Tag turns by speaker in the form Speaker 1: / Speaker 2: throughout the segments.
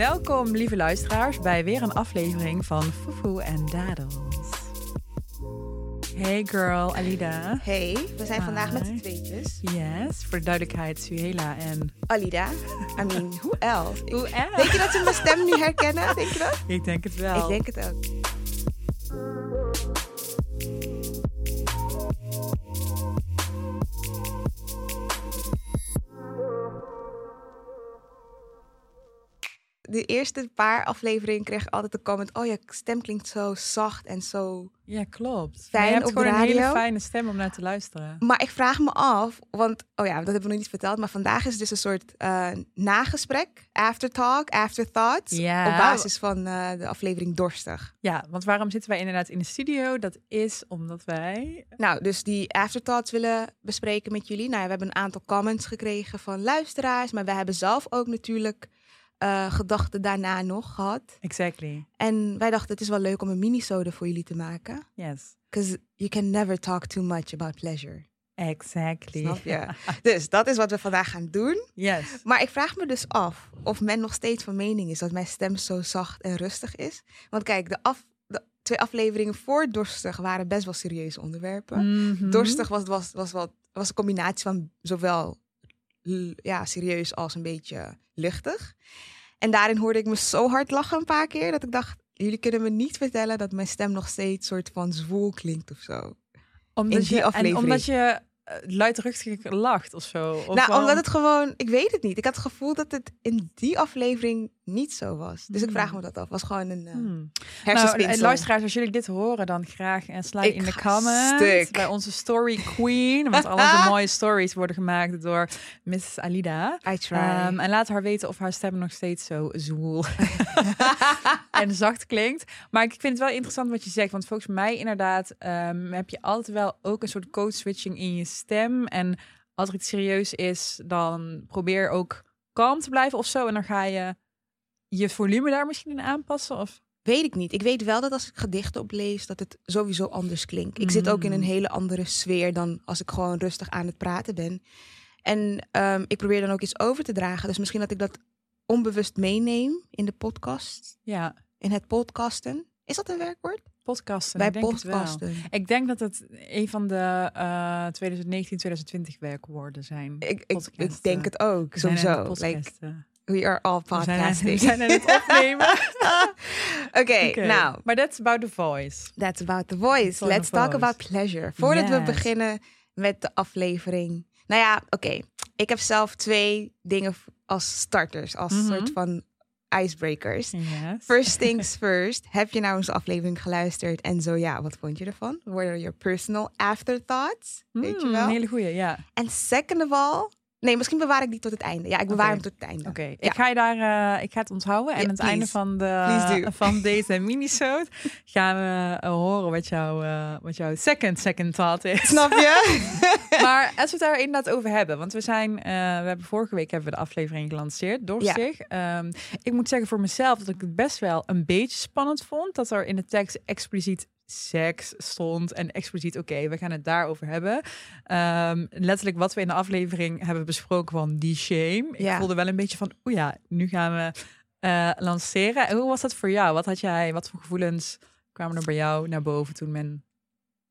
Speaker 1: Welkom, lieve luisteraars, bij weer een aflevering van Fufu en Dadels. Hey girl, Alida.
Speaker 2: Hey, we zijn vandaag met z'n tweetjes.
Speaker 1: Yes, voor de duidelijkheid, Suhela en...
Speaker 2: Alida, I mean, who else?
Speaker 1: Hoe erg?
Speaker 2: Denk je dat ze mijn stem nu herkennen? Denk je dat?
Speaker 1: Ik denk het wel.
Speaker 2: Ik denk het ook. Eerste paar afleveringen kreeg ik altijd de comment: Oh, je stem klinkt zo zacht en zo
Speaker 1: Ja, klopt.
Speaker 2: Fijn
Speaker 1: Maar je hebt
Speaker 2: op
Speaker 1: gewoon een hele fijne stem om naar te luisteren.
Speaker 2: Maar ik vraag me af, want, oh ja, dat hebben we nog niet verteld, maar vandaag is dus een soort eh, nagesprek, aftertalk, afterthoughts,
Speaker 1: Ja.
Speaker 2: op basis van eh, de aflevering Dorstig.
Speaker 1: Ja, want waarom zitten wij inderdaad in de studio? Dat is omdat wij...
Speaker 2: Nou, dus die afterthoughts willen bespreken met jullie. Nou ja, we hebben een aantal comments gekregen van luisteraars, maar we hebben zelf ook natuurlijk eh, gedachten daarna nog gehad.
Speaker 1: Exactly.
Speaker 2: En wij dachten, het is wel leuk om een mini-sode voor jullie te maken.
Speaker 1: Yes.
Speaker 2: Because you can never talk too much about pleasure.
Speaker 1: Exactly.
Speaker 2: Snap je? dus dat is wat we vandaag gaan doen.
Speaker 1: Yes.
Speaker 2: Maar ik vraag me dus af of men nog steeds van mening is dat mijn stem zo zacht en rustig is. Want kijk, de, af, de twee afleveringen voor Dorstig waren best wel serieuze onderwerpen.
Speaker 1: Mhm.
Speaker 2: Dorstig was, was, was, wel, was een combinatie van zowel ja, serieus als een beetje luchtig. En daarin hoorde ik me zo hard lachen een paar keer dat ik dacht, jullie kunnen me niet vertellen dat mijn stem nog steeds soort van zwoel klinkt of zo.
Speaker 1: Omdat
Speaker 2: in die
Speaker 1: je,
Speaker 2: aflevering.
Speaker 1: En omdat je luidruchtig lacht of zo. Of
Speaker 2: nou, omdat het gewoon, ik weet het niet. Ik had het gevoel dat het in die aflevering niet zo was. Dus ik
Speaker 1: Hmm.
Speaker 2: vraag me dat af. Was gewoon een uh.
Speaker 1: Nou,
Speaker 2: hersenspinsel.
Speaker 1: eh, luisteraars, als jullie dit horen, dan graag en sla in de comments bij onze story queen. Want al onze mooie stories worden gemaakt door Miss Alida.
Speaker 2: I try.
Speaker 1: Ehm, en laat haar weten of haar stem nog steeds zo zwoel en zacht klinkt. Maar ik vind het wel interessant wat je zegt. Want volgens mij inderdaad ehm, heb je altijd wel ook een soort code switching in je stem. En als er iets serieus is, dan probeer ook kalm te blijven of zo. En dan ga je je volume daar misschien in aanpassen. Of...
Speaker 2: Weet ik niet. Ik weet wel dat als ik gedichten oplees, dat het sowieso anders klinkt. Ik zit ook in een
Speaker 1: Mm.
Speaker 2: hele andere sfeer dan als ik gewoon rustig aan het praten ben. En ehm, ik probeer dan ook iets over te dragen. Dus misschien dat ik dat onbewust meeneem in de podcast.
Speaker 1: Ja,
Speaker 2: In het podcasten. Is dat een werkwoord?
Speaker 1: Podcasten.
Speaker 2: Bij
Speaker 1: ik denk
Speaker 2: podcasten.
Speaker 1: Ik denk dat het een van de eh 2019-2020 werkwoorden zijn.
Speaker 2: Ik, ik, denk het ook,
Speaker 1: We
Speaker 2: sowieso. Like, we are all
Speaker 1: We zijn aan-
Speaker 2: podcasting.
Speaker 1: We zijn aan het opnemen.
Speaker 2: Oké, nou,
Speaker 1: Maar that's about the voice.
Speaker 2: That's about the voice. Let's talk
Speaker 1: voice.
Speaker 2: about pleasure. Voordat we beginnen met de aflevering. Nou ja, oké. Ik heb zelf twee dingen als starters, als
Speaker 1: Mhm.
Speaker 2: soort van icebreakers.
Speaker 1: Yes.
Speaker 2: First things first. Heb je nou onze aflevering geluisterd? En zo ja, wat vond je ervan? What are your personal afterthoughts? Weet je
Speaker 1: Mm,
Speaker 2: wel?
Speaker 1: Een hele goeie, ja.
Speaker 2: En second of all... Nee, misschien bewaar ik die tot het einde. Ja, ik bewaar hem tot het einde.
Speaker 1: Oké,
Speaker 2: Ja.
Speaker 1: ik ga je daar, eh, ik ga het onthouden. En aan het einde van, de, van deze minisode gaan we eh, horen wat, jouw eh, wat jouw second second thought is.
Speaker 2: Snap je?
Speaker 1: maar als we het daar inderdaad over hebben, want we zijn, we hebben vorige week hebben we de aflevering gelanceerd, Dorstig. Ehm, ik moet zeggen voor mezelf dat ik het best wel een beetje spannend vond dat er in de tekst expliciet seks stond en expliciet oké, we gaan het daarover hebben. Ehm, letterlijk wat we in de aflevering hebben besproken van die shame. Ik voelde wel een beetje van, oh ja, nu gaan we eh, lanceren. En hoe was dat voor jou? Wat had jij, wat voor gevoelens kwamen er bij jou naar boven toen men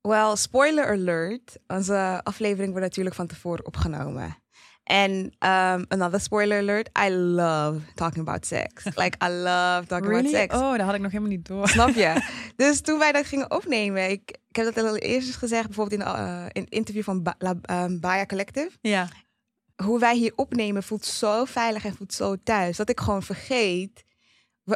Speaker 2: Well, spoiler alert. Onze aflevering wordt natuurlijk van tevoren opgenomen. En um, another spoiler alert. I love talking about sex. Like, I love talking about sex.
Speaker 1: Oh, dat had ik nog helemaal niet door.
Speaker 2: Snap je? dus toen wij dat gingen opnemen, ik, ik heb dat al eerst gezegd, bijvoorbeeld in een uh, in een interview van ba La, um, Baya Collective.
Speaker 1: Ja.
Speaker 2: Hoe wij hier opnemen voelt zo veilig en voelt zo thuis, dat ik gewoon vergeet.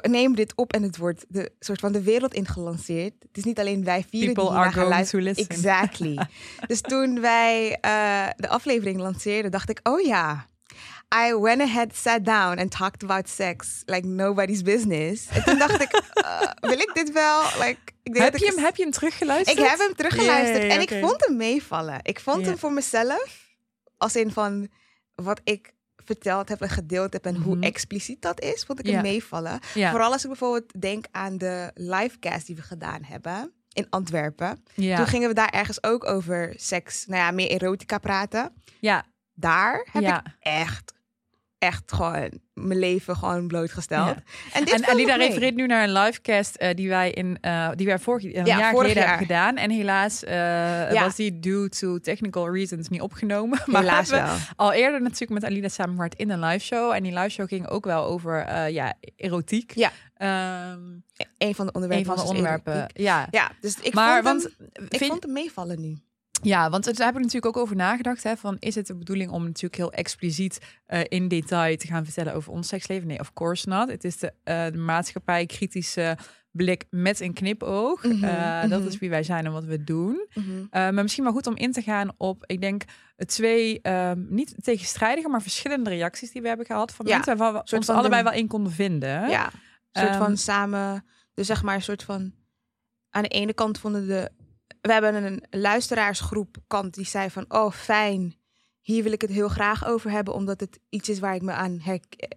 Speaker 2: We nemen dit op en het wordt de soort van de wereld ingelanceerd. Het is niet alleen wij vieren
Speaker 1: People
Speaker 2: die
Speaker 1: are going
Speaker 2: luisteren.
Speaker 1: to listen.
Speaker 2: Exactly. dus toen wij uh, de aflevering lanceerden, dacht ik, oh ja. I went ahead, sat down and talked about sex like nobody's business. En toen dacht ik, uh, wil ik dit wel? Like, ik denk
Speaker 1: Heb
Speaker 2: dat
Speaker 1: je,
Speaker 2: ik
Speaker 1: hem, heb je hem teruggeluisterd?
Speaker 2: ik heb hem teruggeluisterd en ik vond hem meevallen. Ik vond hem voor mezelf, als in van wat ik verteld heb en gedeeld heb en hoe
Speaker 1: Mhm.
Speaker 2: expliciet dat is, vond ik
Speaker 1: Ja.
Speaker 2: hem meevallen.
Speaker 1: Ja.
Speaker 2: Vooral als ik bijvoorbeeld denk aan de livecast die we gedaan hebben in Antwerpen.
Speaker 1: ja.
Speaker 2: Toen gingen we daar ergens ook over seks, nou ja, meer erotica praten.
Speaker 1: ja,
Speaker 2: Daar heb ik echt echt gewoon mijn leven gewoon blootgesteld.
Speaker 1: Ja.
Speaker 2: En, dit
Speaker 1: En Alida refereert nu naar een livecast eh, die wij in eh, die wij vorig,
Speaker 2: Ja,
Speaker 1: jaar
Speaker 2: vorig
Speaker 1: geleden
Speaker 2: jaar.
Speaker 1: hebben gedaan. En helaas eh, was die due to technical reasons niet opgenomen. Maar
Speaker 2: Helaas
Speaker 1: we
Speaker 2: wel.
Speaker 1: al eerder natuurlijk met Alida samengewerkt in een live show. En die live show ging ook wel over eh, ja, erotiek.
Speaker 2: Ja.
Speaker 1: Ehm,
Speaker 2: Een van de onderwerpen.
Speaker 1: een van de
Speaker 2: dus
Speaker 1: onderwerpen. Ja.
Speaker 2: Ja, dus ik
Speaker 1: maar
Speaker 2: vond
Speaker 1: want
Speaker 2: hem, ik
Speaker 1: vind-
Speaker 2: vond hem meevallen nu.
Speaker 1: Ja, want daar heb ik natuurlijk ook over nagedacht. Hè, van, is het de bedoeling om natuurlijk heel expliciet eh, in detail te gaan vertellen over ons seksleven? Nee, of course not. Het is de, de maatschappij kritische blik met een knipoog.
Speaker 2: Mhm,
Speaker 1: Eh, Dat
Speaker 2: mhm.
Speaker 1: is wie wij zijn en wat we doen.
Speaker 2: Mhm.
Speaker 1: Maar misschien wel goed om in te gaan op, ik denk, twee ehm, niet tegenstrijdige, maar verschillende reacties die we hebben gehad van
Speaker 2: Ja,
Speaker 1: mensen waar we ons allebei
Speaker 2: de-
Speaker 1: wel in konden vinden.
Speaker 2: Ja, een soort van
Speaker 1: Ehm,
Speaker 2: samen, dus zeg maar een soort van, aan de ene kant vonden de, we hebben een luisteraarsgroep kant die zei van, oh fijn, hier wil ik het heel graag over hebben, omdat het iets is waar ik me aan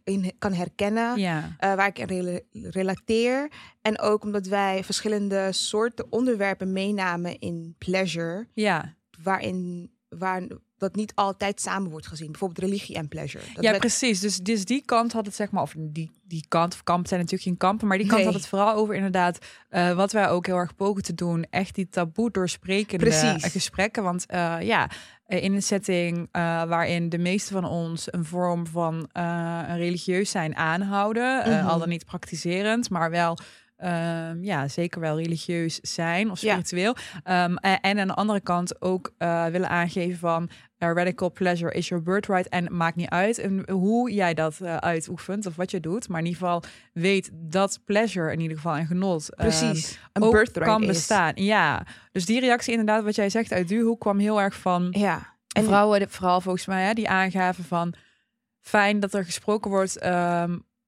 Speaker 2: in kan herkennen.
Speaker 1: Ja.
Speaker 2: eh, waar ik aan rela- relateer. En ook omdat wij verschillende soorten onderwerpen meenamen in pleasure,
Speaker 1: ja.
Speaker 2: waarin waar dat niet altijd samen wordt gezien. Bijvoorbeeld religie en pleasure. Dat
Speaker 1: ja,
Speaker 2: werd-
Speaker 1: precies. Dus, dus die kant had het, zeg maar, of die, die kant, of kampen zijn natuurlijk geen kampen, maar die kant
Speaker 2: Nee.
Speaker 1: had het vooral over inderdaad, eh, wat wij ook heel erg pogen te doen, echt die taboe doorsprekende
Speaker 2: Precies.
Speaker 1: gesprekken. Want eh, ja, in een setting eh, waarin de meeste van ons een vorm van een religieus zijn aanhouden,
Speaker 2: Mhm.
Speaker 1: al dan niet praktiserend, maar wel. Ehm, ja, zeker wel religieus zijn of
Speaker 2: Ja.
Speaker 1: spiritueel. Ehm, en, en aan de andere kant ook eh, willen aangeven van uh, radical pleasure is your birthright. En maakt niet uit en hoe jij dat eh, uitoefent of wat je doet. Maar in ieder geval weet dat pleasure in ieder geval en genot ehm,
Speaker 2: Precies. Een birthright
Speaker 1: kan
Speaker 2: is.
Speaker 1: bestaan. Ja, dus die reactie inderdaad wat jij zegt uit Duho kwam heel erg van
Speaker 2: Ja. En
Speaker 1: vrouwen, vooral volgens mij, hè, die aangaven van fijn dat er gesproken wordt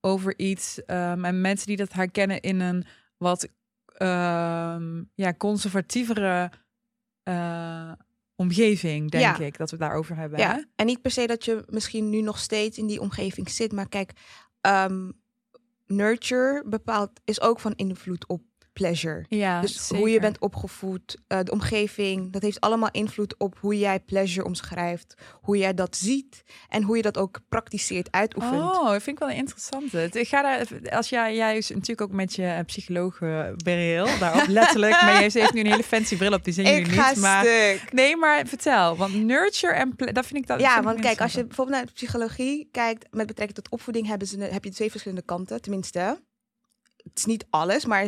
Speaker 1: over iets. ehm, en mensen die dat herkennen in een wat ehm, ja, conservatievere eh, omgeving, denk
Speaker 2: Ja.
Speaker 1: ik, dat we het daarover hebben.
Speaker 2: Ja,
Speaker 1: hè?
Speaker 2: en niet per se dat je misschien nu nog steeds in die omgeving zit, maar kijk, ehm, nurture bepaalt is ook van invloed op pleasure.
Speaker 1: Ja,
Speaker 2: Dus hoe je bent opgevoed, eh, de omgeving, dat heeft allemaal invloed op hoe jij pleasure omschrijft, hoe jij dat ziet en hoe je dat ook praktiseert, uitoefent.
Speaker 1: Oh, dat vind ik wel interessant. Ik ga daar, als jij, jij is natuurlijk ook met je psycholoog bril daarop letterlijk, maar jij heeft nu een hele fancy bril op, die zien jullie niet. Maar
Speaker 2: stuk.
Speaker 1: nee, maar vertel, want nurture en dat vind ik dat.
Speaker 2: Ja, want kijk, als je bijvoorbeeld naar de psychologie kijkt met betrekking tot opvoeding, hebben ze, heb je twee verschillende kanten. Tenminste, het is niet alles, maar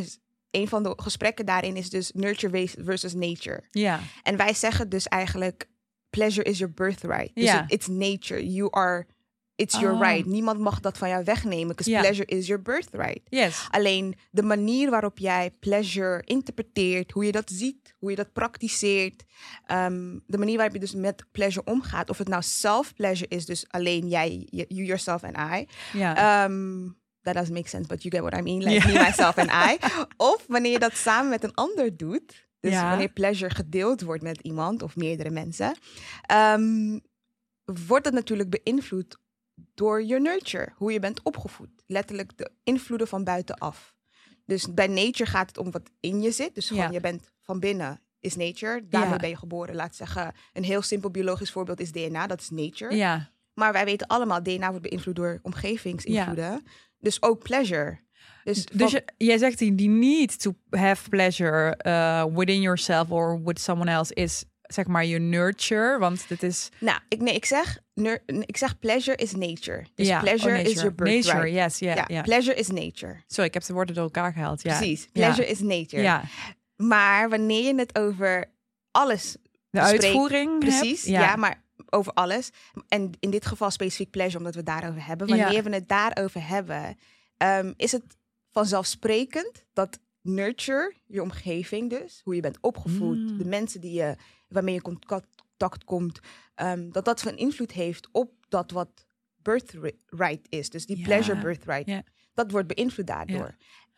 Speaker 2: een van de gesprekken daarin is dus nurture versus nature.
Speaker 1: ja,
Speaker 2: En wij zeggen dus eigenlijk, pleasure is your birthright. Dus
Speaker 1: Ja.
Speaker 2: it- it's nature. You are, it's your
Speaker 1: Oh.
Speaker 2: right. Niemand mag dat van jou wegnemen, because pleasure is your birthright.
Speaker 1: yes,
Speaker 2: Alleen de manier waarop jij pleasure interpreteert, hoe je dat ziet, hoe je dat praktiseert, ehm, de manier waarop je dus met pleasure omgaat, of het nou self-pleasure is, dus alleen jij, you, yourself en I.
Speaker 1: ja,
Speaker 2: Um, that doesn't make sense, but you get what I mean. Like
Speaker 1: Ja.
Speaker 2: me, myself en I. Of wanneer je dat samen met een ander doet. Dus
Speaker 1: Ja.
Speaker 2: wanneer pleasure gedeeld wordt met iemand of meerdere mensen. ehm, wordt dat natuurlijk beïnvloed door je nurture. Hoe je bent opgevoed. Letterlijk de invloeden van buitenaf. Dus bij nature gaat het om wat in je zit. Dus gewoon
Speaker 1: Ja.
Speaker 2: je bent van binnen is nature. Daarmee
Speaker 1: Ja.
Speaker 2: ben je geboren. Laat zeggen, een heel simpel biologisch voorbeeld is DNA. Dat is nature.
Speaker 1: ja,
Speaker 2: Maar wij weten allemaal, DNA wordt beïnvloed door omgevingsinvloeden. Dus ook pleasure. Dus,
Speaker 1: Dus je, jij zegt die, die need to have pleasure uh, within yourself or with someone else is zeg maar je nurture, want dit is
Speaker 2: nou, ik, nee, ik zeg, nur- ik zeg pleasure is nature. Dus
Speaker 1: ja,
Speaker 2: pleasure
Speaker 1: oh,
Speaker 2: is your birthright.
Speaker 1: Nature, yes, ja,
Speaker 2: ja,
Speaker 1: ja.
Speaker 2: pleasure is nature.
Speaker 1: Sorry, ik heb de woorden door elkaar gehaald. Ja,
Speaker 2: Precies. Pleasure is nature.
Speaker 1: ja.
Speaker 2: Maar wanneer je het over alles,
Speaker 1: De uitvoering,
Speaker 2: precies,
Speaker 1: hebt,
Speaker 2: ja. maar over alles. En in dit geval specifiek pleasure, omdat we het daarover hebben. Wanneer
Speaker 1: Ja.
Speaker 2: we het daarover hebben, ehm, is het vanzelfsprekend dat nurture, je omgeving dus, hoe je bent opgevoed,
Speaker 1: Mm.
Speaker 2: de mensen die je, waarmee je contact komt, ehm, dat dat van invloed heeft op dat wat birthright is. Dus die
Speaker 1: Ja,
Speaker 2: pleasure birthright.
Speaker 1: ja.
Speaker 2: Dat wordt beïnvloed daardoor.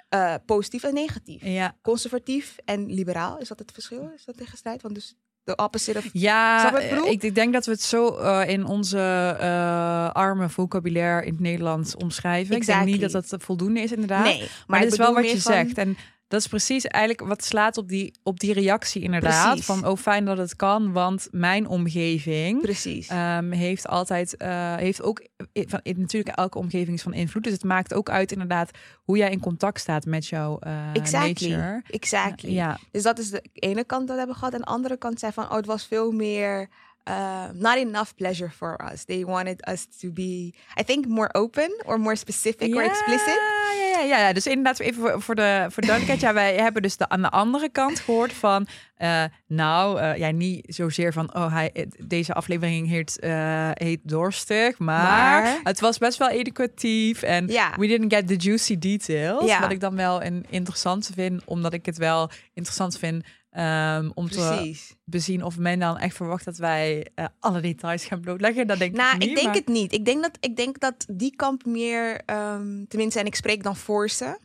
Speaker 2: Eh, positief en negatief.
Speaker 1: Ja,
Speaker 2: Conservatief en liberaal, is dat het verschil? Is dat tegen strijd? Want dus de opposite of...
Speaker 1: ja
Speaker 2: ik
Speaker 1: ik, denk dat we het zo eh, in onze eh, arme vocabulaire in het Nederlands omschrijven. Ik denk niet dat dat voldoende is inderdaad.
Speaker 2: Nee, maar,
Speaker 1: Maar, dit is wel wat je
Speaker 2: van-
Speaker 1: zegt. En Dat is precies eigenlijk wat slaat op die, op die reactie inderdaad.
Speaker 2: Precies.
Speaker 1: Van, oh fijn dat het kan, want mijn omgeving
Speaker 2: Precies.
Speaker 1: ehm, heeft altijd, eh, heeft ook, eh, van, natuurlijk elke omgeving is van invloed. Dus het maakt ook uit inderdaad hoe jij in contact staat met jouw eh
Speaker 2: exactly.
Speaker 1: nature.
Speaker 2: Exactly.
Speaker 1: Ja,
Speaker 2: Dus dat is de ene kant dat we hebben gehad. En de andere kant zei van, oh, het was veel meer... uh, not enough pleasure for us. They wanted us to be, I think, more open or more specific or explicit.
Speaker 1: Ja, ja, ja, ja. Dus inderdaad, even voor, de voor de duidelijkheid. ja, wij hebben dus de, aan de andere kant gehoord van... eh, nou, eh, ja, niet zozeer van... oh, hij, deze aflevering heet, eh, heet dorstig. Maar,
Speaker 2: Maar-
Speaker 1: het was best wel educatief. En
Speaker 2: Ja.
Speaker 1: we didn't get the juicy details.
Speaker 2: Ja.
Speaker 1: Wat ik dan wel een interessant vind. Omdat ik het wel interessant vind... ehm, om te bezien of men dan echt verwacht dat wij eh, alle details gaan blootleggen. Dat denk
Speaker 2: Nou,
Speaker 1: ik niet.
Speaker 2: ik denk
Speaker 1: maar-
Speaker 2: het niet. Ik denk dat, ik denk dat die kamp meer, ehm, tenminste, en ik spreek dan voor ze.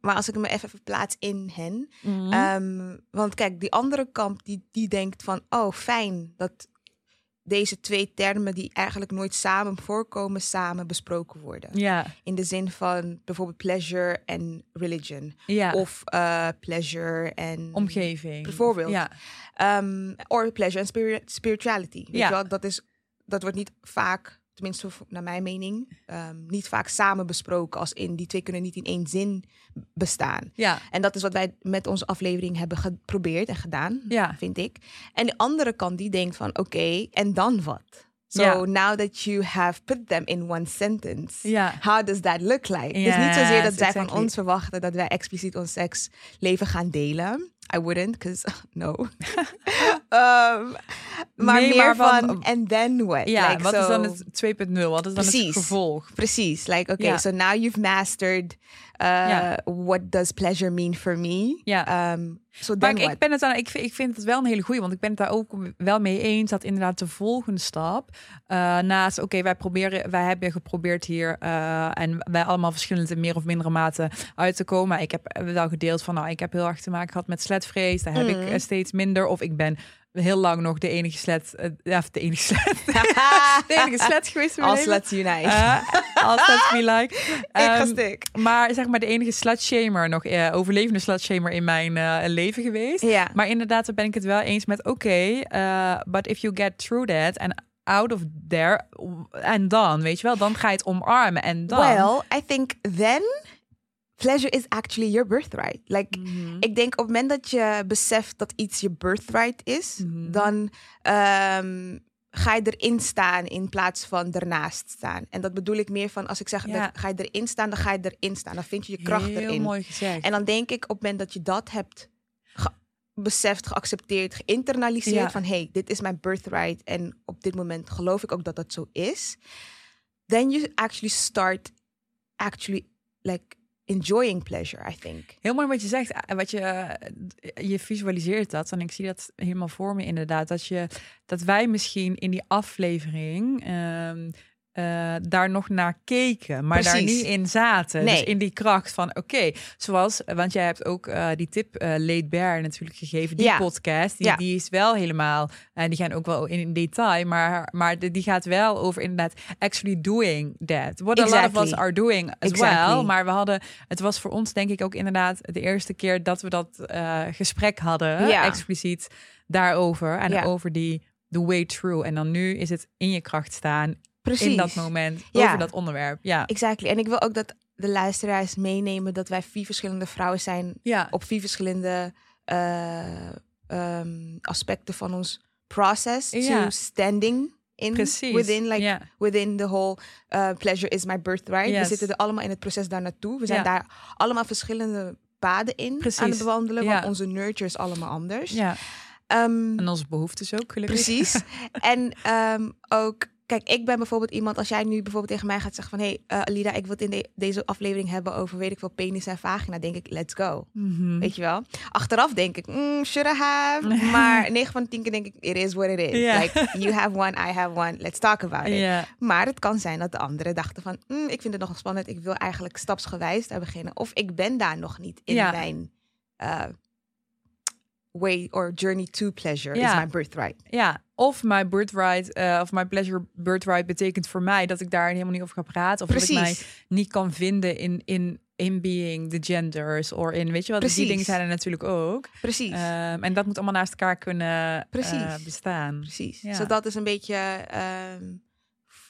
Speaker 2: Maar als ik me even verplaats in hen.
Speaker 1: Mhm.
Speaker 2: Ehm, want kijk, die andere kamp die, die denkt van, oh fijn dat deze twee termen die eigenlijk nooit samen voorkomen, samen besproken worden.
Speaker 1: ja,
Speaker 2: In de zin van bijvoorbeeld pleasure en religion.
Speaker 1: ja.
Speaker 2: Of eh, pleasure en...
Speaker 1: omgeving.
Speaker 2: Bijvoorbeeld.
Speaker 1: Ja.
Speaker 2: Um, or pleasure en spiri- spirituality. Weet
Speaker 1: Ja.
Speaker 2: je wel? Dat, is, dat wordt niet vaak, tenminste naar mijn mening, um, niet vaak samen besproken. Als in, die twee kunnen niet in één zin bestaan.
Speaker 1: Ja,
Speaker 2: En dat is wat wij met onze aflevering hebben geprobeerd en gedaan,
Speaker 1: ja.
Speaker 2: vind ik. En de andere kant die denkt van, oké, en dan wat? So now that you have put them in one sentence, how does that look like?
Speaker 1: Yes,
Speaker 2: dus niet zozeer dat zij van ons verwachten dat wij expliciet ons seksleven gaan delen. I wouldn't, because no. um, maar
Speaker 1: Nee,
Speaker 2: meer
Speaker 1: maar van-
Speaker 2: van, and then what?
Speaker 1: Ja,
Speaker 2: Like,
Speaker 1: wat is dan het 2.0? Wat is dan het gevolg?
Speaker 2: Precies, like, okay, so now you've mastered uh,
Speaker 1: Ja.
Speaker 2: what does pleasure mean for me?
Speaker 1: Ja.
Speaker 2: Um, so
Speaker 1: Maar ik, ben het dan, ik, vind, ik vind het wel een hele goeie, want ik ben het daar ook wel mee eens dat inderdaad de volgende stap eh, naast, oké, wij proberen, wij hebben geprobeerd hier eh, en wij allemaal verschillend in meer of mindere mate uit te komen. Ik heb wel gedeeld van, nou, ik heb heel erg te maken gehad met sletvrees, daar heb ik
Speaker 2: Mm.
Speaker 1: eh, steeds minder, of ik ben heel lang nog de enige slet, eh, ja, de enige slet, de enige slet geweest
Speaker 2: Als let's unite.
Speaker 1: Eh, als let's be like.
Speaker 2: ik ga
Speaker 1: Ehm,
Speaker 2: stuk.
Speaker 1: maar zeg maar de enige slutshamer, nog eh, overlevende slutshamer in mijn leven geweest.
Speaker 2: Ja.
Speaker 1: Maar inderdaad, daar ben ik het wel eens met, oké, but if you get through that and out of there, en dan, weet je wel, dan ga je het omarmen en dan...
Speaker 2: Well, I think then pleasure is actually your birthright. Like,
Speaker 1: Mhm.
Speaker 2: ik denk op het moment dat je beseft dat iets je birthright is,
Speaker 1: Mhm.
Speaker 2: dan ehm, ga je erin staan in plaats van ernaast staan. En dat bedoel ik meer van als ik zeg,
Speaker 1: Ja.
Speaker 2: ga je erin staan, dan ga je erin staan. Dan vind je je kracht
Speaker 1: Heel
Speaker 2: erin.
Speaker 1: mooi gezegd.
Speaker 2: En dan denk ik op het moment dat je dat hebt ge- beseft, geaccepteerd, geïnternaliseerd
Speaker 1: Ja.
Speaker 2: van hey, dit is mijn birthright en op dit moment geloof ik ook dat dat zo is. Then you actually start actually like enjoying pleasure, I think.
Speaker 1: Heel mooi wat je zegt, eh, wat je, eh, je visualiseert dat. En ik zie dat helemaal voor me inderdaad. Dat, je, dat wij misschien in die aflevering ehm, eh, daar nog naar keken, maar daar niet in zaten. Dus
Speaker 2: Nee.
Speaker 1: in die kracht van, oké, zoals, want jij hebt ook eh, die tip eh Late Bear natuurlijk gegeven, die
Speaker 2: Ja.
Speaker 1: podcast, die,
Speaker 2: Ja.
Speaker 1: die is wel helemaal, en die gaan ook wel in, in detail, maar, maar de- die gaat wel over inderdaad actually doing that. What a lot of
Speaker 2: Exactly.
Speaker 1: us are doing as
Speaker 2: Exactly.
Speaker 1: well, maar we hadden, het was voor ons denk ik ook inderdaad de eerste keer dat we dat gesprek hadden,
Speaker 2: Ja.
Speaker 1: expliciet daarover en over die the way through. En dan nu is het in je kracht staan
Speaker 2: Precies.
Speaker 1: in dat moment
Speaker 2: Ja.
Speaker 1: over dat onderwerp. Ja,
Speaker 2: Exactly. En ik wil ook dat de luisteraars meenemen dat wij vier verschillende vrouwen zijn
Speaker 1: ja,
Speaker 2: op vier verschillende eh, ehm, aspecten van ons process
Speaker 1: Ja.
Speaker 2: to standing in
Speaker 1: precies.
Speaker 2: within like within the whole uh, pleasure is my birthright.
Speaker 1: Yes.
Speaker 2: We zitten er allemaal in het proces daar naartoe. We zijn
Speaker 1: Ja.
Speaker 2: daar allemaal verschillende paden in aan het bewandelen, want onze nurture is allemaal anders.
Speaker 1: ja.
Speaker 2: Ehm,
Speaker 1: En onze behoeftes ook, gelukkig.
Speaker 2: Precies. en ehm, ook, kijk, ik ben bijvoorbeeld iemand, als jij nu bijvoorbeeld tegen mij gaat zeggen van, hé, hey, Alida, ik wil het in de- deze aflevering hebben over, weet ik veel, penis en vagina, denk ik, let's go.
Speaker 1: Mhm.
Speaker 2: Weet je wel? Achteraf denk ik, mm, should I have? Maar 9 van de 10 keer denk ik, it is what it is. Like, you have one, I have one, let's talk about it. Maar het kan zijn dat de anderen dachten van, mm, ik vind het nog spannend, ik wil eigenlijk stapsgewijs daar beginnen. Of ik ben daar nog niet in mijn uh, way or journey to pleasure
Speaker 1: Ja.
Speaker 2: is my birthright.
Speaker 1: ja. Of my birthright, eh, of my pleasure birthright betekent voor mij dat ik daar helemaal niet over ga praten. Of dat ik mij niet kan vinden in, in in being, the genders, of in, weet je wel, die
Speaker 2: Precies.
Speaker 1: dingen zijn er natuurlijk ook.
Speaker 2: Precies.
Speaker 1: Ehm, en dat moet allemaal naast elkaar kunnen eh,
Speaker 2: Precies.
Speaker 1: bestaan.
Speaker 2: Precies.
Speaker 1: Ja.
Speaker 2: Dus dat is een beetje f-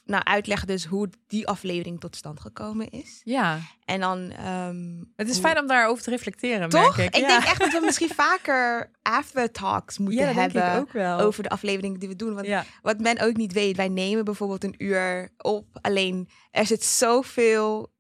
Speaker 2: nou, uitleggen dus hoe die aflevering tot stand gekomen is.
Speaker 1: Ja,
Speaker 2: En dan... ehm,
Speaker 1: het is
Speaker 2: hoe-
Speaker 1: fijn om daarover te reflecteren,
Speaker 2: Toch?
Speaker 1: merk ik.
Speaker 2: Ik
Speaker 1: ja.
Speaker 2: denk echt dat we misschien vaker aftertalks moeten
Speaker 1: ja,
Speaker 2: hebben
Speaker 1: ook wel.
Speaker 2: over de afleveringen die we doen. Want
Speaker 1: ja.
Speaker 2: wat men ook niet weet, wij nemen bijvoorbeeld een uur op. Alleen er zit zoveel,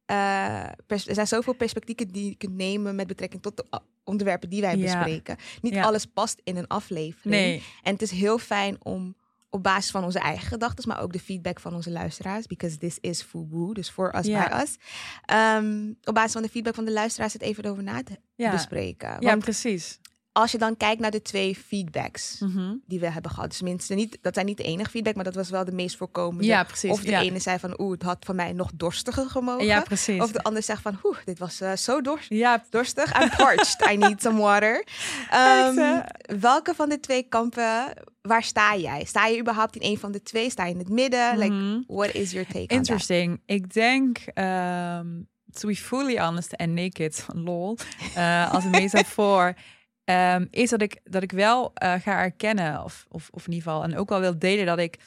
Speaker 2: pers- er zijn zoveel perspectieven die je kunt nemen met betrekking tot de onderwerpen die wij bespreken. Niet alles past in een aflevering.
Speaker 1: Nee,
Speaker 2: En het is heel fijn om op basis van onze eigen gedachten, maar ook de feedback van onze luisteraars, because this is FUBU, dus voor us
Speaker 1: Ja.
Speaker 2: by us. Ehm, op basis van de feedback van de luisteraars het even over na te
Speaker 1: ja.
Speaker 2: bespreken.
Speaker 1: ja, precies.
Speaker 2: Als je dan kijkt naar de twee feedbacks
Speaker 1: Mhm.
Speaker 2: die we hebben gehad, dus minstens niet, dat zijn niet de enige feedback, maar dat was wel de meest voorkomende.
Speaker 1: Ja, precies.
Speaker 2: Of de
Speaker 1: ja.
Speaker 2: ene zei van, oeh, het had van mij nog dorstiger gemogen.
Speaker 1: Ja, precies.
Speaker 2: Of de ander zegt van, oeh, dit was eh, zo dorst
Speaker 1: Ja,
Speaker 2: dorstig. I'm parched. I need some water.
Speaker 1: Echt,
Speaker 2: Ehm, welke van de twee kampen, waar sta jij? Sta je überhaupt in een van de twee? Sta je in het midden? Like,
Speaker 1: mhm.
Speaker 2: what is your take on that?
Speaker 1: Interesting. Ik denk, ehm, to be fully honest and naked, lol, eh, als een metafoor, ehm, is dat ik, dat ik wel eh, ga erkennen, of, of, of in ieder geval, en ook wel wil delen dat ik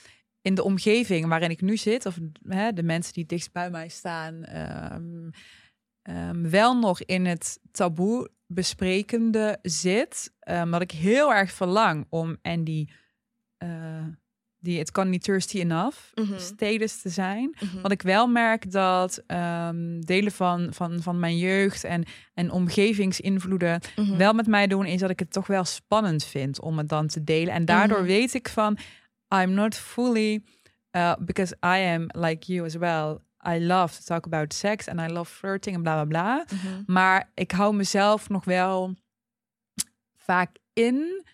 Speaker 1: in de omgeving waarin ik nu zit, of hè, de mensen die dichtst bij mij staan, ehm, ehm, wel nog in het taboe besprekende zit, dat ik heel erg verlang om en die, eh, die het kan niet thirsty enough status te zijn.
Speaker 2: Mhm.
Speaker 1: Wat ik wel merk dat ehm, delen van, van, van mijn jeugd en, en omgevingsinvloeden
Speaker 2: Mhm.
Speaker 1: wel met mij doen, is dat ik het toch wel spannend vind om het dan te delen. En daardoor
Speaker 2: Mhm.
Speaker 1: weet ik van, I'm not fully, uh, because I am like you as well. I love to talk about sex and I love flirting en bla bla bla.
Speaker 2: Mhm.
Speaker 1: Maar ik hou mezelf nog wel vaak in.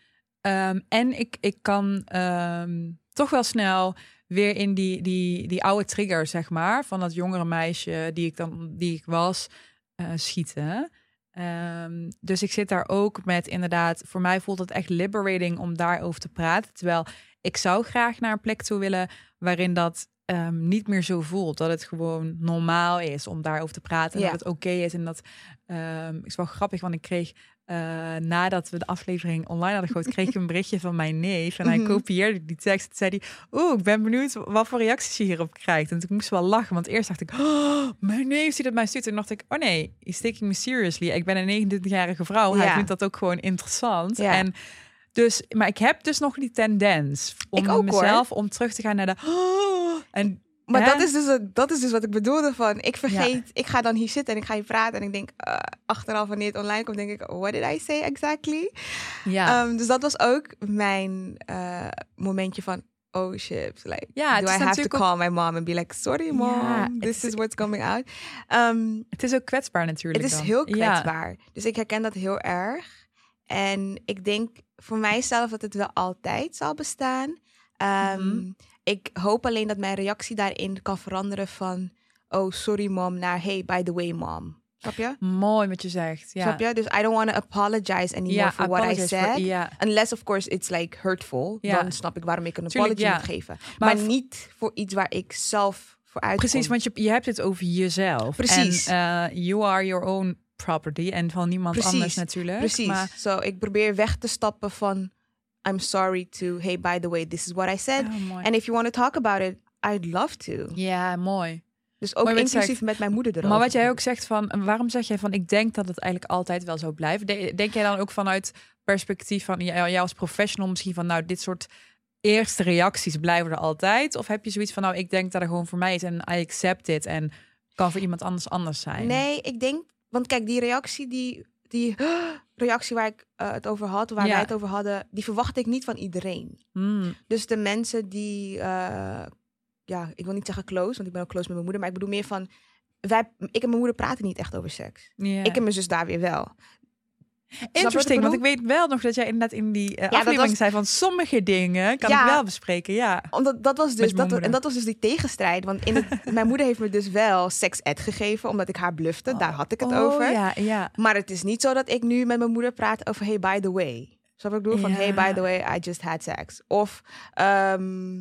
Speaker 1: Ehm, en ik, ik kan ehm, toch wel snel weer in die, die, die oude trigger, zeg maar, van dat jongere meisje die ik dan die ik was, eh, schieten. Ehm, dus ik zit daar ook met inderdaad, voor mij voelt het echt liberating om daarover te praten. Terwijl ik zou graag naar een plek toe willen waarin dat ehm, niet meer zo voelt. Dat het gewoon normaal is om daarover te praten. En
Speaker 2: Ja.
Speaker 1: dat het oké is. En dat ehm, is wel grappig, want ik kreeg eh, nadat we de aflevering online hadden gegooid, kreeg ik een berichtje van mijn neef. En hij
Speaker 2: Mhm.
Speaker 1: kopieerde die tekst. Toen zei hij, oeh, ik ben benieuwd wat voor reacties je hierop krijgt. En toen moest ik wel lachen, want eerst dacht ik, oh, mijn neef ziet het mij stuurt. En dacht ik, oh nee, he's taking me seriously. Ik ben een 29-jarige vrouw. Hij vindt dat ook gewoon interessant.
Speaker 2: Ja.
Speaker 1: En dus, maar ik heb dus nog die tendens om
Speaker 2: hoor.
Speaker 1: mezelf om terug te gaan naar de. Oh, en
Speaker 2: Maar
Speaker 1: Hè?
Speaker 2: dat is, dus, dat is dus wat ik bedoelde van, ik vergeet, ik ga dan hier zitten en ik ga hier praten en ik denk, eh, achteraf wanneer het online komt, denk ik, what did I say exactly?
Speaker 1: ja,
Speaker 2: Ehm, dus dat was ook mijn eh, momentje van, oh shit, like,
Speaker 1: Ja,
Speaker 2: do I have to
Speaker 1: ook-
Speaker 2: call my mom and be like, sorry mom,
Speaker 1: Ja,
Speaker 2: this
Speaker 1: is-
Speaker 2: is what's coming out. Ehm,
Speaker 1: het is ook kwetsbaar natuurlijk.
Speaker 2: het is
Speaker 1: dan.
Speaker 2: heel
Speaker 1: Ja.
Speaker 2: kwetsbaar. Dus ik herken dat heel erg. En ik denk voor mijzelf dat het wel altijd zal bestaan. Ehm,
Speaker 1: Mhm.
Speaker 2: Ik hoop alleen dat mijn reactie daarin kan veranderen van... Oh, sorry mom, naar hey, by the way mom. Snap je?
Speaker 1: Mooi wat je zegt. Ja.
Speaker 2: Snap je? Dus I don't want to apologize anymore for what I said.
Speaker 1: for-.
Speaker 2: Unless, of course, it's like hurtful. Dan snap ik waarom ik een
Speaker 1: Tuurlijk,
Speaker 2: apology moet geven.
Speaker 1: Maar
Speaker 2: niet voor iets waar ik zelf voor uitkom.
Speaker 1: Precies, want je, je hebt het over jezelf.
Speaker 2: Precies.
Speaker 1: En eh, you are your own property en van niemand
Speaker 2: Precies,
Speaker 1: anders natuurlijk.
Speaker 2: Precies.
Speaker 1: Maar,
Speaker 2: Zo, ik probeer weg te stappen van... I'm sorry to, hey, by the way, this is what I said.
Speaker 1: Oh.
Speaker 2: And if you want to talk about it, I'd love to.
Speaker 1: ja, mooi.
Speaker 2: Dus ook inclusief
Speaker 1: zegt.
Speaker 2: met mijn moeder erover.
Speaker 1: Maar wat jij ook zegt van, waarom zeg jij van, ik denk dat het eigenlijk altijd wel zo blijft. De- Denk jij dan ook vanuit perspectief van jou, jou als professional misschien van, nou, dit soort eerste reacties blijven er altijd? Of heb je zoiets van, nou, ik denk dat er gewoon voor mij is en I accept it en kan voor iemand anders anders zijn?
Speaker 2: Nee, ik denk... Want kijk, die reactie, die, die reactie waar ik eh, het over had... waar
Speaker 1: Ja.
Speaker 2: wij het over hadden... die verwacht ik niet van iedereen.
Speaker 1: Hmm,
Speaker 2: Dus de mensen die... eh, ja, ik wil niet zeggen close, want ik ben ook close met mijn moeder. Maar ik bedoel meer van... Wij, ik en mijn moeder praten niet echt over seks. Ik en mijn zus daar weer wel.
Speaker 1: Interesting, want ik weet wel nog dat jij inderdaad in die
Speaker 2: dat
Speaker 1: aflevering
Speaker 2: was-
Speaker 1: zei van sommige dingen kan
Speaker 2: Ja.
Speaker 1: ik wel bespreken, ja.
Speaker 2: Omdat dat was dus, dat, en dat was dus die tegenstrijd. Want in het, mijn moeder heeft me dus wel seks ed gegeven, omdat ik haar blufte. Daar had ik het
Speaker 1: Oh,
Speaker 2: over.
Speaker 1: Ja, ja.
Speaker 2: Maar het is niet zo dat ik nu met mijn moeder praat over hey, by the way. Zo ik bedoel? Van hey, by the way, I just had sex. Of, ehm,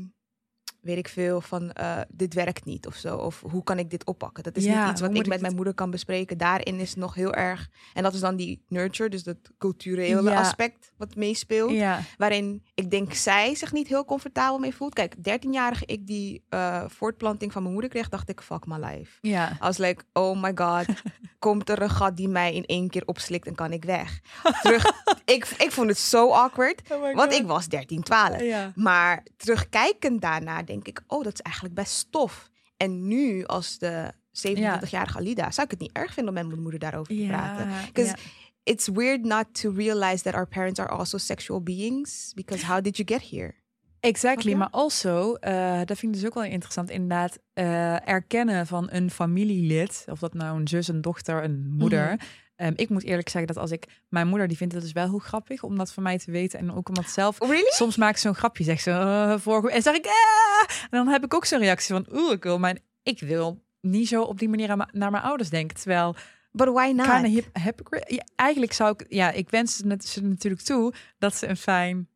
Speaker 2: weet ik veel, van uh, dit werkt niet of zo. Of hoe kan ik dit oppakken? Dat is
Speaker 1: Ja,
Speaker 2: niet iets wat ik met
Speaker 1: ik
Speaker 2: mijn moeder kan bespreken. Daarin is nog heel erg. En dat is dan die nurture, dus dat culturele
Speaker 1: Ja.
Speaker 2: aspect wat meespeelt.
Speaker 1: Ja,
Speaker 2: Waarin ik denk zij zich niet heel comfortabel mee voelt. Kijk, 13-jarige ik die eh, voortplanting van mijn moeder kreeg, dacht ik, fuck my life.
Speaker 1: ja.
Speaker 2: Was like, oh my god, komt er een gat die mij in één keer opslikt en kan ik weg. Terug, ik, ik vond het zo awkward, want ik was 13, 12.
Speaker 1: Ja.
Speaker 2: Maar terugkijkend daarna denk ik, oh, dat is eigenlijk best stof. En nu, als de 27-jarige Alida, zou ik het niet erg vinden om met mijn moeder daarover te praten.
Speaker 1: Ja,
Speaker 2: 'Cause
Speaker 1: ja.
Speaker 2: It's weird not to realize that our parents are also sexual beings. Because how did you get here?
Speaker 1: Exactly, maar also, eh, dat vind ik dus ook wel interessant, inderdaad, eh, erkennen van een familielid, of dat nou een zus, een dochter, een moeder.
Speaker 2: Mhm.
Speaker 1: Ehm, ik moet eerlijk zeggen dat als ik, mijn moeder die vindt het dus wel heel grappig om dat van mij te weten en ook om dat zelf.
Speaker 2: Oh, really?
Speaker 1: Soms maak ik zo'n grapje, zegt ze, vorige en zeg ik, ah! en dan heb ik ook zo'n reactie van, oeh, ik wil mijn, ik wil niet zo op die manier aan mijn- naar mijn ouders denken, terwijl
Speaker 2: But why not?
Speaker 1: Kinda hip, hypocrite. Ja, eigenlijk zou ik, ja, ik wens ze net- ze natuurlijk toe dat ze een fijn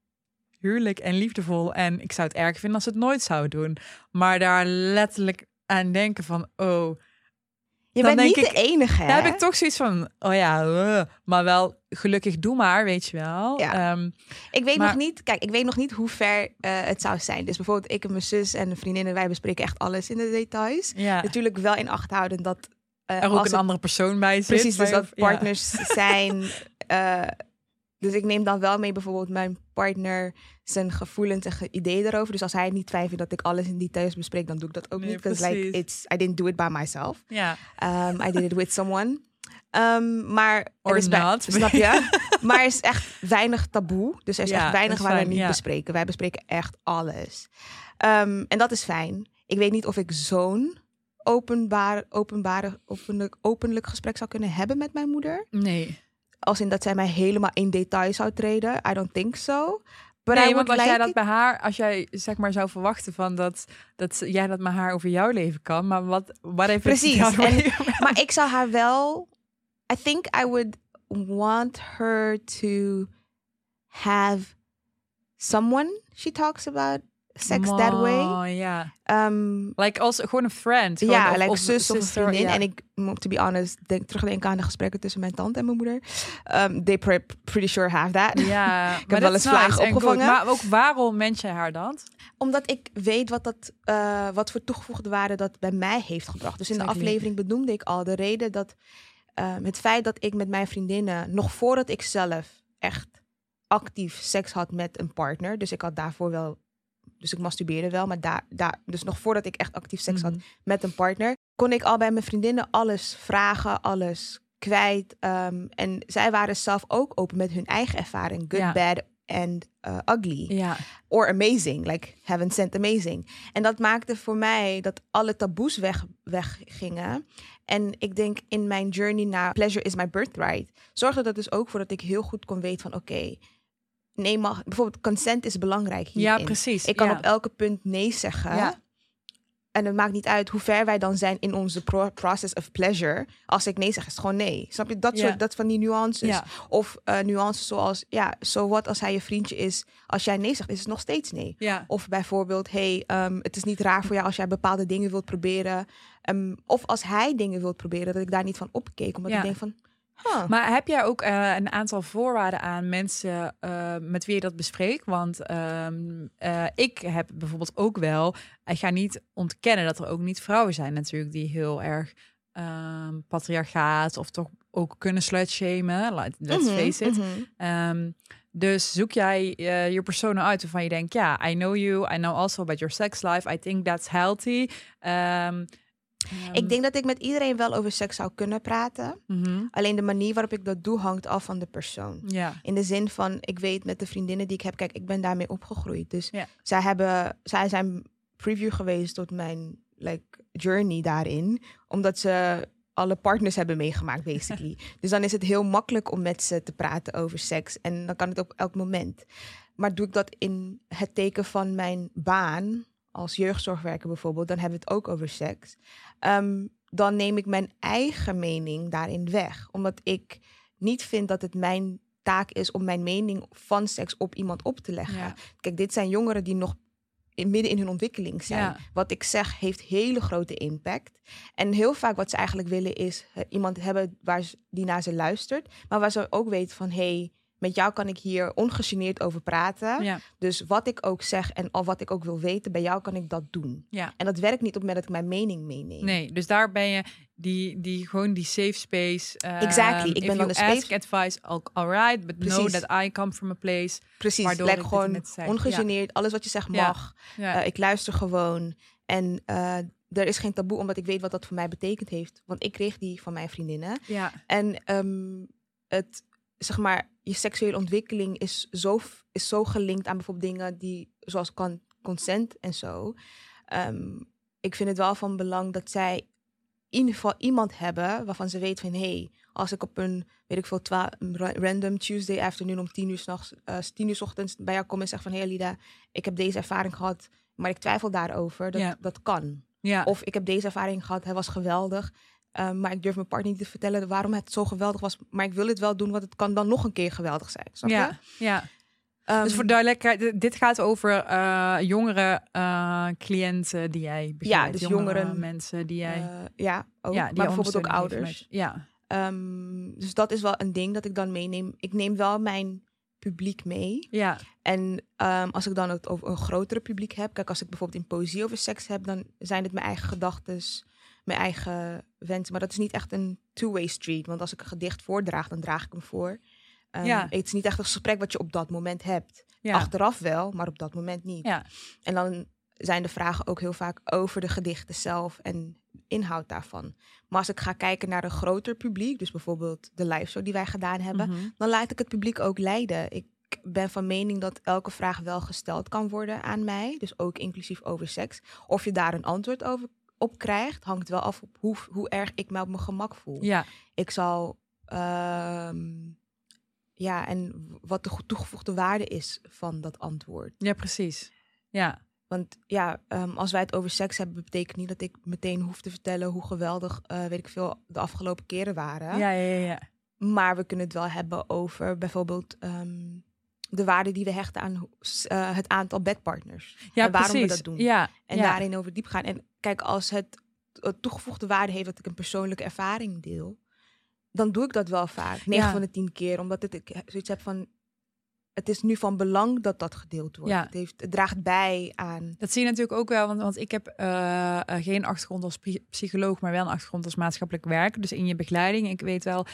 Speaker 1: huwelijk en liefdevol. En ik zou het erg vinden als ze het nooit zou doen. Maar daar letterlijk aan denken van, oh,
Speaker 2: je
Speaker 1: dan
Speaker 2: bent niet
Speaker 1: ik-
Speaker 2: de enige, hè?
Speaker 1: daar heb ik toch zoiets van, oh ja, eh, maar wel gelukkig doe maar, weet je wel.
Speaker 2: Ja.
Speaker 1: Ehm,
Speaker 2: Ik weet
Speaker 1: Maar-
Speaker 2: nog niet, kijk, ik weet nog niet hoe ver eh, het zou zijn. Dus bijvoorbeeld ik en mijn zus en een vriendin en wij bespreken echt alles in de details.
Speaker 1: ja.
Speaker 2: Natuurlijk wel in acht houden dat eh,
Speaker 1: Er ook
Speaker 2: als
Speaker 1: een
Speaker 2: het-
Speaker 1: andere persoon bij zit.
Speaker 2: precies, dus dat
Speaker 1: ja.
Speaker 2: partners zijn. dus ik neem dan wel mee bijvoorbeeld mijn partner zijn gevoelens en ideeën daarover. Dus als hij niet vindt dat ik alles in details bespreek, dan doe ik dat ook
Speaker 1: Nee,
Speaker 2: niet. Because like it's I didn't do it by myself.
Speaker 1: Ja,
Speaker 2: Um, I did it with someone. Um, maar
Speaker 1: Or
Speaker 2: is
Speaker 1: not.
Speaker 2: snap je? maar er is echt weinig taboe. Dus er is echt weinig waar we niet bespreken. Wij bespreken echt alles. Um, en dat is fijn. Ik weet niet of ik zo'n openbaar, openbare, openlijk, openlijk gesprek zou kunnen hebben met mijn moeder.
Speaker 1: nee.
Speaker 2: Als in dat zij mij helemaal in detail zou treden. I don't think so. I
Speaker 1: nee, want als jij dat bij haar, als jij zeg maar zou verwachten van dat, dat jij dat met haar over jouw leven kan, maar wat, wat heeft
Speaker 2: Precies,
Speaker 1: Het
Speaker 2: en- Maar ik zou haar wel. I think I would want her to have someone she talks about sex that way.
Speaker 1: Ja.
Speaker 2: Um,
Speaker 1: Like als gewoon een friend.
Speaker 2: ja,
Speaker 1: of-
Speaker 2: like
Speaker 1: of
Speaker 2: zus of een vriendin. En ik moet, to be honest, denk, terugdenken aan de gesprekken tussen mijn tante en mijn moeder. Um, they pre- pretty sure have that.
Speaker 1: Ja,
Speaker 2: heb
Speaker 1: maar
Speaker 2: wel eens
Speaker 1: nice and good.
Speaker 2: opgevangen.
Speaker 1: Maar ook waarom mens jij haar dat?
Speaker 2: Omdat ik weet wat, dat, eh, wat voor toegevoegde waarde dat bij mij heeft gebracht. Dus in de aflevering benoemde ik al de reden dat ehm, het feit dat ik met mijn vriendinnen, nog voordat ik zelf echt actief seks had met een partner, dus ik had daarvoor wel, dus ik masturbeerde wel, maar daar, daar, dus nog voordat ik echt actief seks had
Speaker 1: Mhm.
Speaker 2: met een partner, kon ik al bij mijn vriendinnen alles vragen, alles kwijt. ehm, en zij waren zelf ook open met hun eigen ervaring, good,
Speaker 1: Ja.
Speaker 2: bad and uh, ugly
Speaker 1: Ja,
Speaker 2: or amazing, like heaven sent amazing. En dat maakte voor mij dat alle taboes weg, weggingen. En ik denk in mijn journey naar pleasure is my birthright, zorgde dat dus ook voor dat ik heel goed kon weten van oké, nee, mag, bijvoorbeeld consent is belangrijk
Speaker 1: ja precies.
Speaker 2: Ik kan
Speaker 1: ja.
Speaker 2: op elke punt nee zeggen.
Speaker 1: Ja.
Speaker 2: En het maakt niet uit hoe ver wij dan zijn in onze pro- process of pleasure. Als ik nee zeg, is het gewoon nee. Snap je? Dat
Speaker 1: Ja.
Speaker 2: soort dat van die nuances. Of eh, nuances zoals, ja, zo wat als hij je vriendje is. Als jij nee zegt, is het nog steeds nee. Of bijvoorbeeld, hey, ehm, het is niet raar voor jou als jij bepaalde dingen wilt proberen. Ehm, of als hij dingen wilt proberen, dat ik daar niet van opkeek. Omdat ik denk van, huh,
Speaker 1: Maar heb jij ook eh, een aantal voorwaarden aan mensen eh, met wie je dat bespreekt? Want ehm, eh, ik heb bijvoorbeeld ook wel, ik ga niet ontkennen dat er ook niet vrouwen zijn natuurlijk die heel erg ehm patriarchaat of toch ook kunnen slutshamen. Let- Let's
Speaker 2: mhm,
Speaker 1: face it.
Speaker 2: mhm.
Speaker 1: Ehm, dus zoek jij je persona uit waarvan je denkt, ja, I know you, I know also about your sex life, I think that's healthy. Ehm,
Speaker 2: Ik denk dat ik met iedereen wel over seks zou kunnen praten.
Speaker 1: mhm,
Speaker 2: Alleen de manier waarop ik dat doe hangt af van de persoon. In de zin van, ik weet met de vriendinnen die ik heb, kijk, ik ben daarmee opgegroeid. Dus zij, hebben, zij zijn preview geweest tot mijn like, journey daarin. Omdat ze alle partners hebben meegemaakt, basically. dus dan is het heel makkelijk om met ze te praten over seks. En dan kan het op elk moment. Maar doe ik dat in het teken van mijn baan, als jeugdzorgwerker bijvoorbeeld, dan hebben we het ook over seks. Ehm, dan neem ik mijn eigen mening daarin weg. Omdat ik niet vind dat het mijn taak is om mijn mening van seks op iemand op te leggen.
Speaker 1: Ja.
Speaker 2: Kijk, dit zijn jongeren die nog in, midden in hun ontwikkeling zijn.
Speaker 1: Ja.
Speaker 2: Wat ik zeg heeft hele grote impact. En heel vaak wat ze eigenlijk willen is eh, iemand hebben waar ze, die naar ze luistert. Maar waar ze ook weten van... hey, met jou kan ik hier ongegeneerd over praten.
Speaker 1: Ja.
Speaker 2: Dus wat ik ook zeg en al wat ik ook wil weten... bij jou kan ik dat doen.
Speaker 1: Ja.
Speaker 2: En dat werkt niet op het dat ik mijn mening meeneem.
Speaker 1: Nee, dus daar ben je die, die gewoon die safe space. ehm,
Speaker 2: Exactly, ik ben dan de space-
Speaker 1: ask advice, al- alright, but know that I come from a place.
Speaker 2: Precies,
Speaker 1: Waardoor
Speaker 2: like
Speaker 1: ik dit
Speaker 2: gewoon ongegeneerd. Alles wat je zegt mag.
Speaker 1: Ja,
Speaker 2: Eh, ik luister gewoon. En eh, er is geen taboe, omdat ik weet wat dat voor mij betekend heeft. Want ik kreeg die van mijn vriendinnen.
Speaker 1: ja,
Speaker 2: En ehm, het, zeg maar, je seksuele ontwikkeling is zo, is zo gelinkt aan bijvoorbeeld dingen die, zoals kan, consent en zo. Ehm, ik vind het wel van belang dat zij in ieder geval iemand hebben waarvan ze weet van, hé, hey, als ik op een, weet ik veel, random Tuesday afternoon om tien uur, 's nachts, eh, tien uur 's ochtends bij jou kom en zeg van, hé hey, Lida, ik heb deze ervaring gehad, maar ik twijfel daarover, dat,
Speaker 1: Ja.
Speaker 2: dat kan.
Speaker 1: ja.
Speaker 2: Of ik heb deze ervaring gehad, hij was geweldig. Ehm, maar ik durf mijn partner niet te vertellen waarom het zo geweldig was. Maar ik wil het wel doen, want het kan dan nog een keer geweldig zijn. Snap je?
Speaker 1: ja, ja.
Speaker 2: Ehm,
Speaker 1: dus voor duidelijkheid, dit gaat over eh, jongere eh, cliënten die jij begeleidt.
Speaker 2: dus
Speaker 1: jongere mensen die jij...
Speaker 2: eh, ja, ook.
Speaker 1: ja,
Speaker 2: maar
Speaker 1: die
Speaker 2: bijvoorbeeld ook ouders.
Speaker 1: ja,
Speaker 2: Ehm, dus dat is wel een ding dat ik dan meeneem. Ik neem wel mijn publiek mee.
Speaker 1: ja,
Speaker 2: En als ik dan het over een grotere publiek heb, kijk, als ik bijvoorbeeld in poëzie over seks heb, dan zijn het mijn eigen gedachten, mijn eigen wensen. Maar dat is niet echt een two-way street. Want als ik een gedicht voordraag, dan draag ik hem voor. Ehm,
Speaker 1: Ja.
Speaker 2: Het is niet echt een gesprek wat je op dat moment hebt.
Speaker 1: ja.
Speaker 2: Achteraf wel, maar op dat moment niet.
Speaker 1: Ja.
Speaker 2: En dan zijn de vragen ook heel vaak over de gedichten zelf en inhoud daarvan. Maar als ik ga kijken naar een groter publiek, dus bijvoorbeeld de live show die wij gedaan hebben,
Speaker 1: Mhm.
Speaker 2: dan laat ik het publiek ook leiden. Ik ben van mening dat elke vraag wel gesteld kan worden aan mij, dus ook inclusief over seks. Of je daar een antwoord over op krijgt, hangt wel af op hoe, hoe erg ik me op mijn gemak voel.
Speaker 1: ja,
Speaker 2: Ik zal, ehm, ja, en wat de toegevoegde waarde is van dat antwoord.
Speaker 1: ja, precies. Ja,
Speaker 2: Want ja, ehm, als wij het over seks hebben, betekent niet dat ik meteen hoef te vertellen hoe geweldig, eh, weet ik veel, de afgelopen keren waren.
Speaker 1: ja, ja, ja. ja.
Speaker 2: Maar we kunnen het wel hebben over bijvoorbeeld ehm, de waarde die we hechten aan eh, het aantal bedpartners.
Speaker 1: Ja,
Speaker 2: en waarom
Speaker 1: precies.
Speaker 2: we dat doen.
Speaker 1: Ja,
Speaker 2: En
Speaker 1: ja.
Speaker 2: daarin over diep gaan. En kijk, als het toegevoegde waarde heeft dat ik een persoonlijke ervaring deel, dan doe ik dat wel vaak. 9
Speaker 1: Ja.
Speaker 2: van de 10 keer. Omdat het, ik zoiets heb van, het is nu van belang dat dat gedeeld wordt.
Speaker 1: Ja.
Speaker 2: Het, heeft, het draagt bij aan...
Speaker 1: Dat zie je natuurlijk ook wel, want, want ik heb eh, eh, geen achtergrond als psy- psycholoog, maar wel een achtergrond als maatschappelijk werk. Dus in je begeleiding, ik weet wel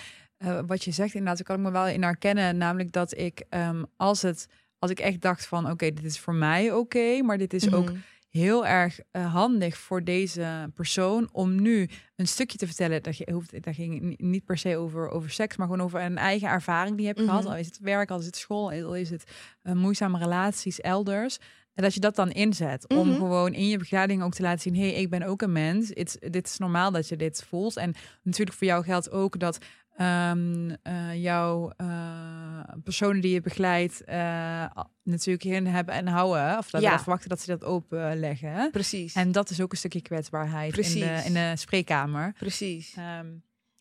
Speaker 1: eh, wat je zegt inderdaad, daar kan ik me wel in herkennen. Namelijk dat ik, ehm, als het, als ik echt dacht van, oké, dit is voor mij oké, maar dit is ook
Speaker 2: Mhm.
Speaker 1: heel erg eh, handig voor deze persoon om nu een stukje te vertellen. Dat je hoeft, dat ging ni- niet per se over, over seks, maar gewoon over een eigen ervaring die je hebt gehad.
Speaker 2: Mhm.
Speaker 1: Al is het werk, al is het school, al is het eh, moeizame relaties elders. En dat je dat dan inzet om
Speaker 2: Mhm.
Speaker 1: gewoon in je begeleiding ook te laten zien: hé, hey, ik ben ook een mens. It's, dit is normaal dat je dit voelt. En natuurlijk voor jou geldt ook dat eh, jouw eh, personen die je begeleidt eh, natuurlijk in hebben en houden. Of dat
Speaker 2: Ja.
Speaker 1: dat verwachten dat ze dat openleggen.
Speaker 2: Precies.
Speaker 1: En dat is ook een stukje kwetsbaarheid in de, in de spreekkamer.
Speaker 2: Precies.
Speaker 1: Ehm,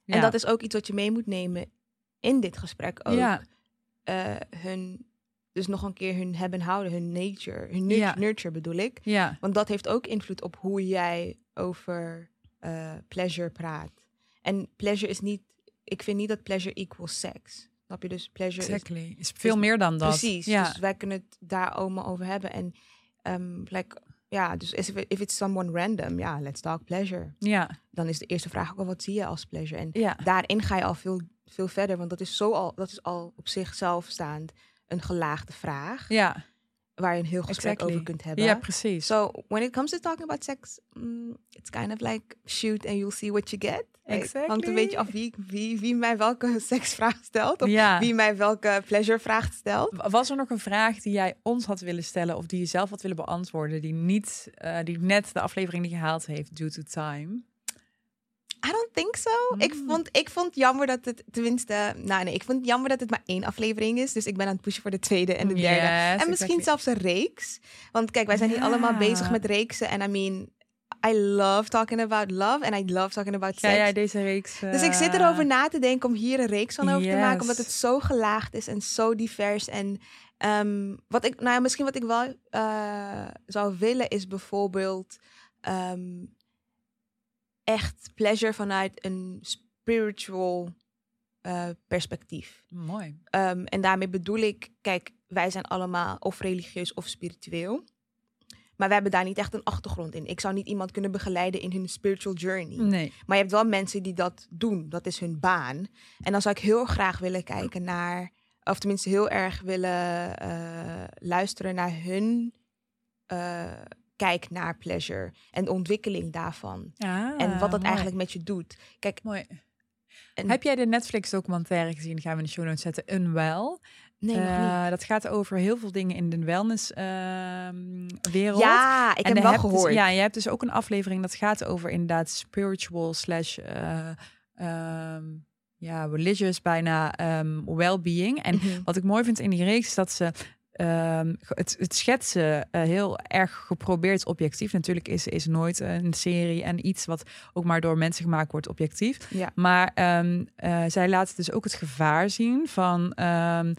Speaker 2: En
Speaker 1: ja.
Speaker 2: dat is ook iets wat je mee moet nemen in dit gesprek ook.
Speaker 1: Ja.
Speaker 2: Hun, dus nog een keer hun hebben en houden, hun nature. Hun nurture,
Speaker 1: Ja.
Speaker 2: nurture bedoel ik.
Speaker 1: Ja,
Speaker 2: Want dat heeft ook invloed op hoe jij over pleasure praat. En pleasure is niet, ik vind niet dat pleasure equals sex. Snap je? Dus pleasure is
Speaker 1: exactly. Is veel meer dan dat.
Speaker 2: Precies.
Speaker 1: Ja.
Speaker 2: Dus wij kunnen het daar allemaal over hebben. En ehm like, ja, dus if, if it's someone random, ja, let's talk pleasure.
Speaker 1: ja,
Speaker 2: Dan is de eerste vraag ook al, wat zie je als pleasure? En
Speaker 1: ja.
Speaker 2: daarin ga je al veel, veel verder, want dat is, zo al, dat is al op zichzelf staand een gelaagde vraag,
Speaker 1: Ja,
Speaker 2: waar je een heel gesprek
Speaker 1: Exactly.
Speaker 2: over kunt hebben.
Speaker 1: ja, precies.
Speaker 2: So when it comes to talking about sex, mm, it's kind of like shoot and you'll see what you get. Like, hangt
Speaker 1: Exactly.
Speaker 2: een beetje af wie, wie, wie mij welke seksvraag stelt, of
Speaker 1: ja.
Speaker 2: wie mij welke pleasure vraag stelt.
Speaker 1: Was er nog een vraag die jij ons had willen stellen of die je zelf had willen beantwoorden, die niet, eh, die net de aflevering niet gehaald heeft due to time?
Speaker 2: I don't think so. Ik,
Speaker 1: Mm.
Speaker 2: vond, ik vond jammer dat het, tenminste, nou nee, ik vond het jammer dat het maar één aflevering is. Dus ik ben aan het pushen voor de tweede en de derde.
Speaker 1: Yes,
Speaker 2: en misschien zelfs een reeks. Want kijk, wij zijn hier
Speaker 1: Ja.
Speaker 2: allemaal bezig met reeksen. En I mean, I love talking about love. And I love talking about sex.
Speaker 1: jij deze reeks...
Speaker 2: Dus ik zit
Speaker 1: eh,
Speaker 2: erover na te denken om hier een reeks van over te maken. Omdat het zo gelaagd is en zo divers. En Ehm, wat ik, nou ja, misschien wat ik wel eh, zou willen is bijvoorbeeld ehm, echt pleasure vanuit een spiritual eh, perspectief.
Speaker 1: Mooi.
Speaker 2: Ehm, en daarmee bedoel ik, kijk, wij zijn allemaal of religieus of spiritueel. Maar we hebben daar niet echt een achtergrond in. Ik zou niet iemand kunnen begeleiden in hun spiritual journey.
Speaker 1: Nee.
Speaker 2: Maar je hebt wel mensen die dat doen. Dat is hun baan. En dan zou ik heel graag willen kijken naar, of tenminste heel erg willen eh, luisteren naar hun eh, kijk naar pleasure en de ontwikkeling daarvan. En wat dat
Speaker 1: Ah, mooi.
Speaker 2: eigenlijk met je doet. Kijk,
Speaker 1: Mooi.
Speaker 2: en,
Speaker 1: Heb jij de Netflix documentaire gezien? Gaan we in de show notes zetten. Unwell.
Speaker 2: nee,
Speaker 1: Eh, dat gaat over heel veel dingen in de wellness ehm, wereld.
Speaker 2: Ja, ik
Speaker 1: En
Speaker 2: heb wel
Speaker 1: dus-
Speaker 2: gehoord.
Speaker 1: ja, je hebt dus ook een aflevering dat gaat over inderdaad spiritual slash eh, ehm, ja, religious bijna ehm well-being. En
Speaker 2: Mhm.
Speaker 1: wat ik mooi vind in die reeks is dat ze ehm, het, het schetsen eh, heel erg geprobeerd objectief. Natuurlijk is, is nooit een serie en iets wat ook maar door mensen gemaakt wordt objectief.
Speaker 2: Ja.
Speaker 1: Maar ehm, eh, zij laten dus ook het gevaar zien van ehm,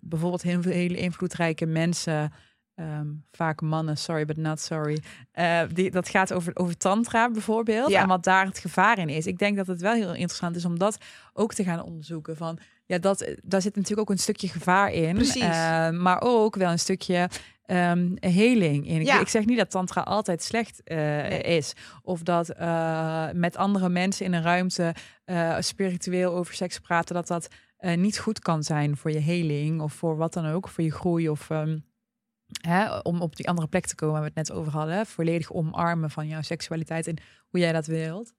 Speaker 1: bijvoorbeeld heel veel hele invloedrijke mensen. vaak mannen, sorry but not sorry. Eh, die, dat gaat over, over tantra bijvoorbeeld.
Speaker 2: Ja.
Speaker 1: En wat daar het gevaar in is. Ik denk dat het wel heel interessant is om dat ook te gaan onderzoeken. Van, ja, dat, daar zit natuurlijk ook een stukje gevaar in.
Speaker 2: Precies.
Speaker 1: Eh, maar ook wel een stukje ehm heling in. Ik,
Speaker 2: Ja.
Speaker 1: ik zeg niet dat tantra altijd slecht eh,
Speaker 2: Nee.
Speaker 1: is. Of dat eh, met andere mensen in een ruimte eh, spiritueel over seks praten, dat dat eh, niet goed kan zijn voor je heling of voor wat dan ook, voor je groei of ehm, hè, om op die andere plek te komen waar we het net over hadden. Volledig omarmen van jouw seksualiteit en hoe jij dat wilt.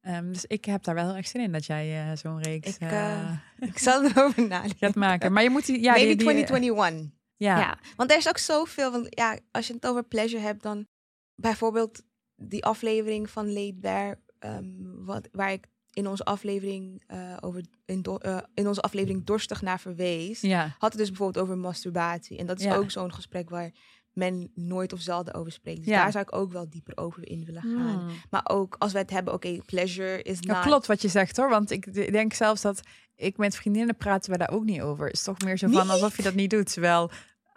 Speaker 1: Ehm, dus ik heb daar wel heel erg zin in dat jij eh, zo'n reeks
Speaker 2: Ik,
Speaker 1: eh,
Speaker 2: eh, Ik zal erover nadenken.
Speaker 1: gaat maken. Maar je moet die, ja,
Speaker 2: Maybe
Speaker 1: die, die,
Speaker 2: 2021.
Speaker 1: ja.
Speaker 2: Ja. want er is ook zoveel. Want ja, als je het over pleasure hebt, dan bijvoorbeeld die aflevering van Laid Bear, ehm, wat, waar ik in onze aflevering over in, do- in onze aflevering dorstig naar verwees,
Speaker 1: ja.
Speaker 2: had het dus bijvoorbeeld over masturbatie. En dat is
Speaker 1: Ja.
Speaker 2: ook zo'n gesprek waar men nooit of zelden over spreekt. Dus
Speaker 1: Ja.
Speaker 2: daar zou ik ook wel dieper over in willen gaan.
Speaker 1: Hmm.
Speaker 2: Maar ook als we het hebben, oké, pleasure is
Speaker 1: Ja,
Speaker 2: not...
Speaker 1: klopt wat je zegt hoor. Want ik denk zelfs dat ik met vriendinnen praten we daar ook niet over. Het is toch meer zo van
Speaker 2: Niet?
Speaker 1: alsof je dat niet doet. Terwijl,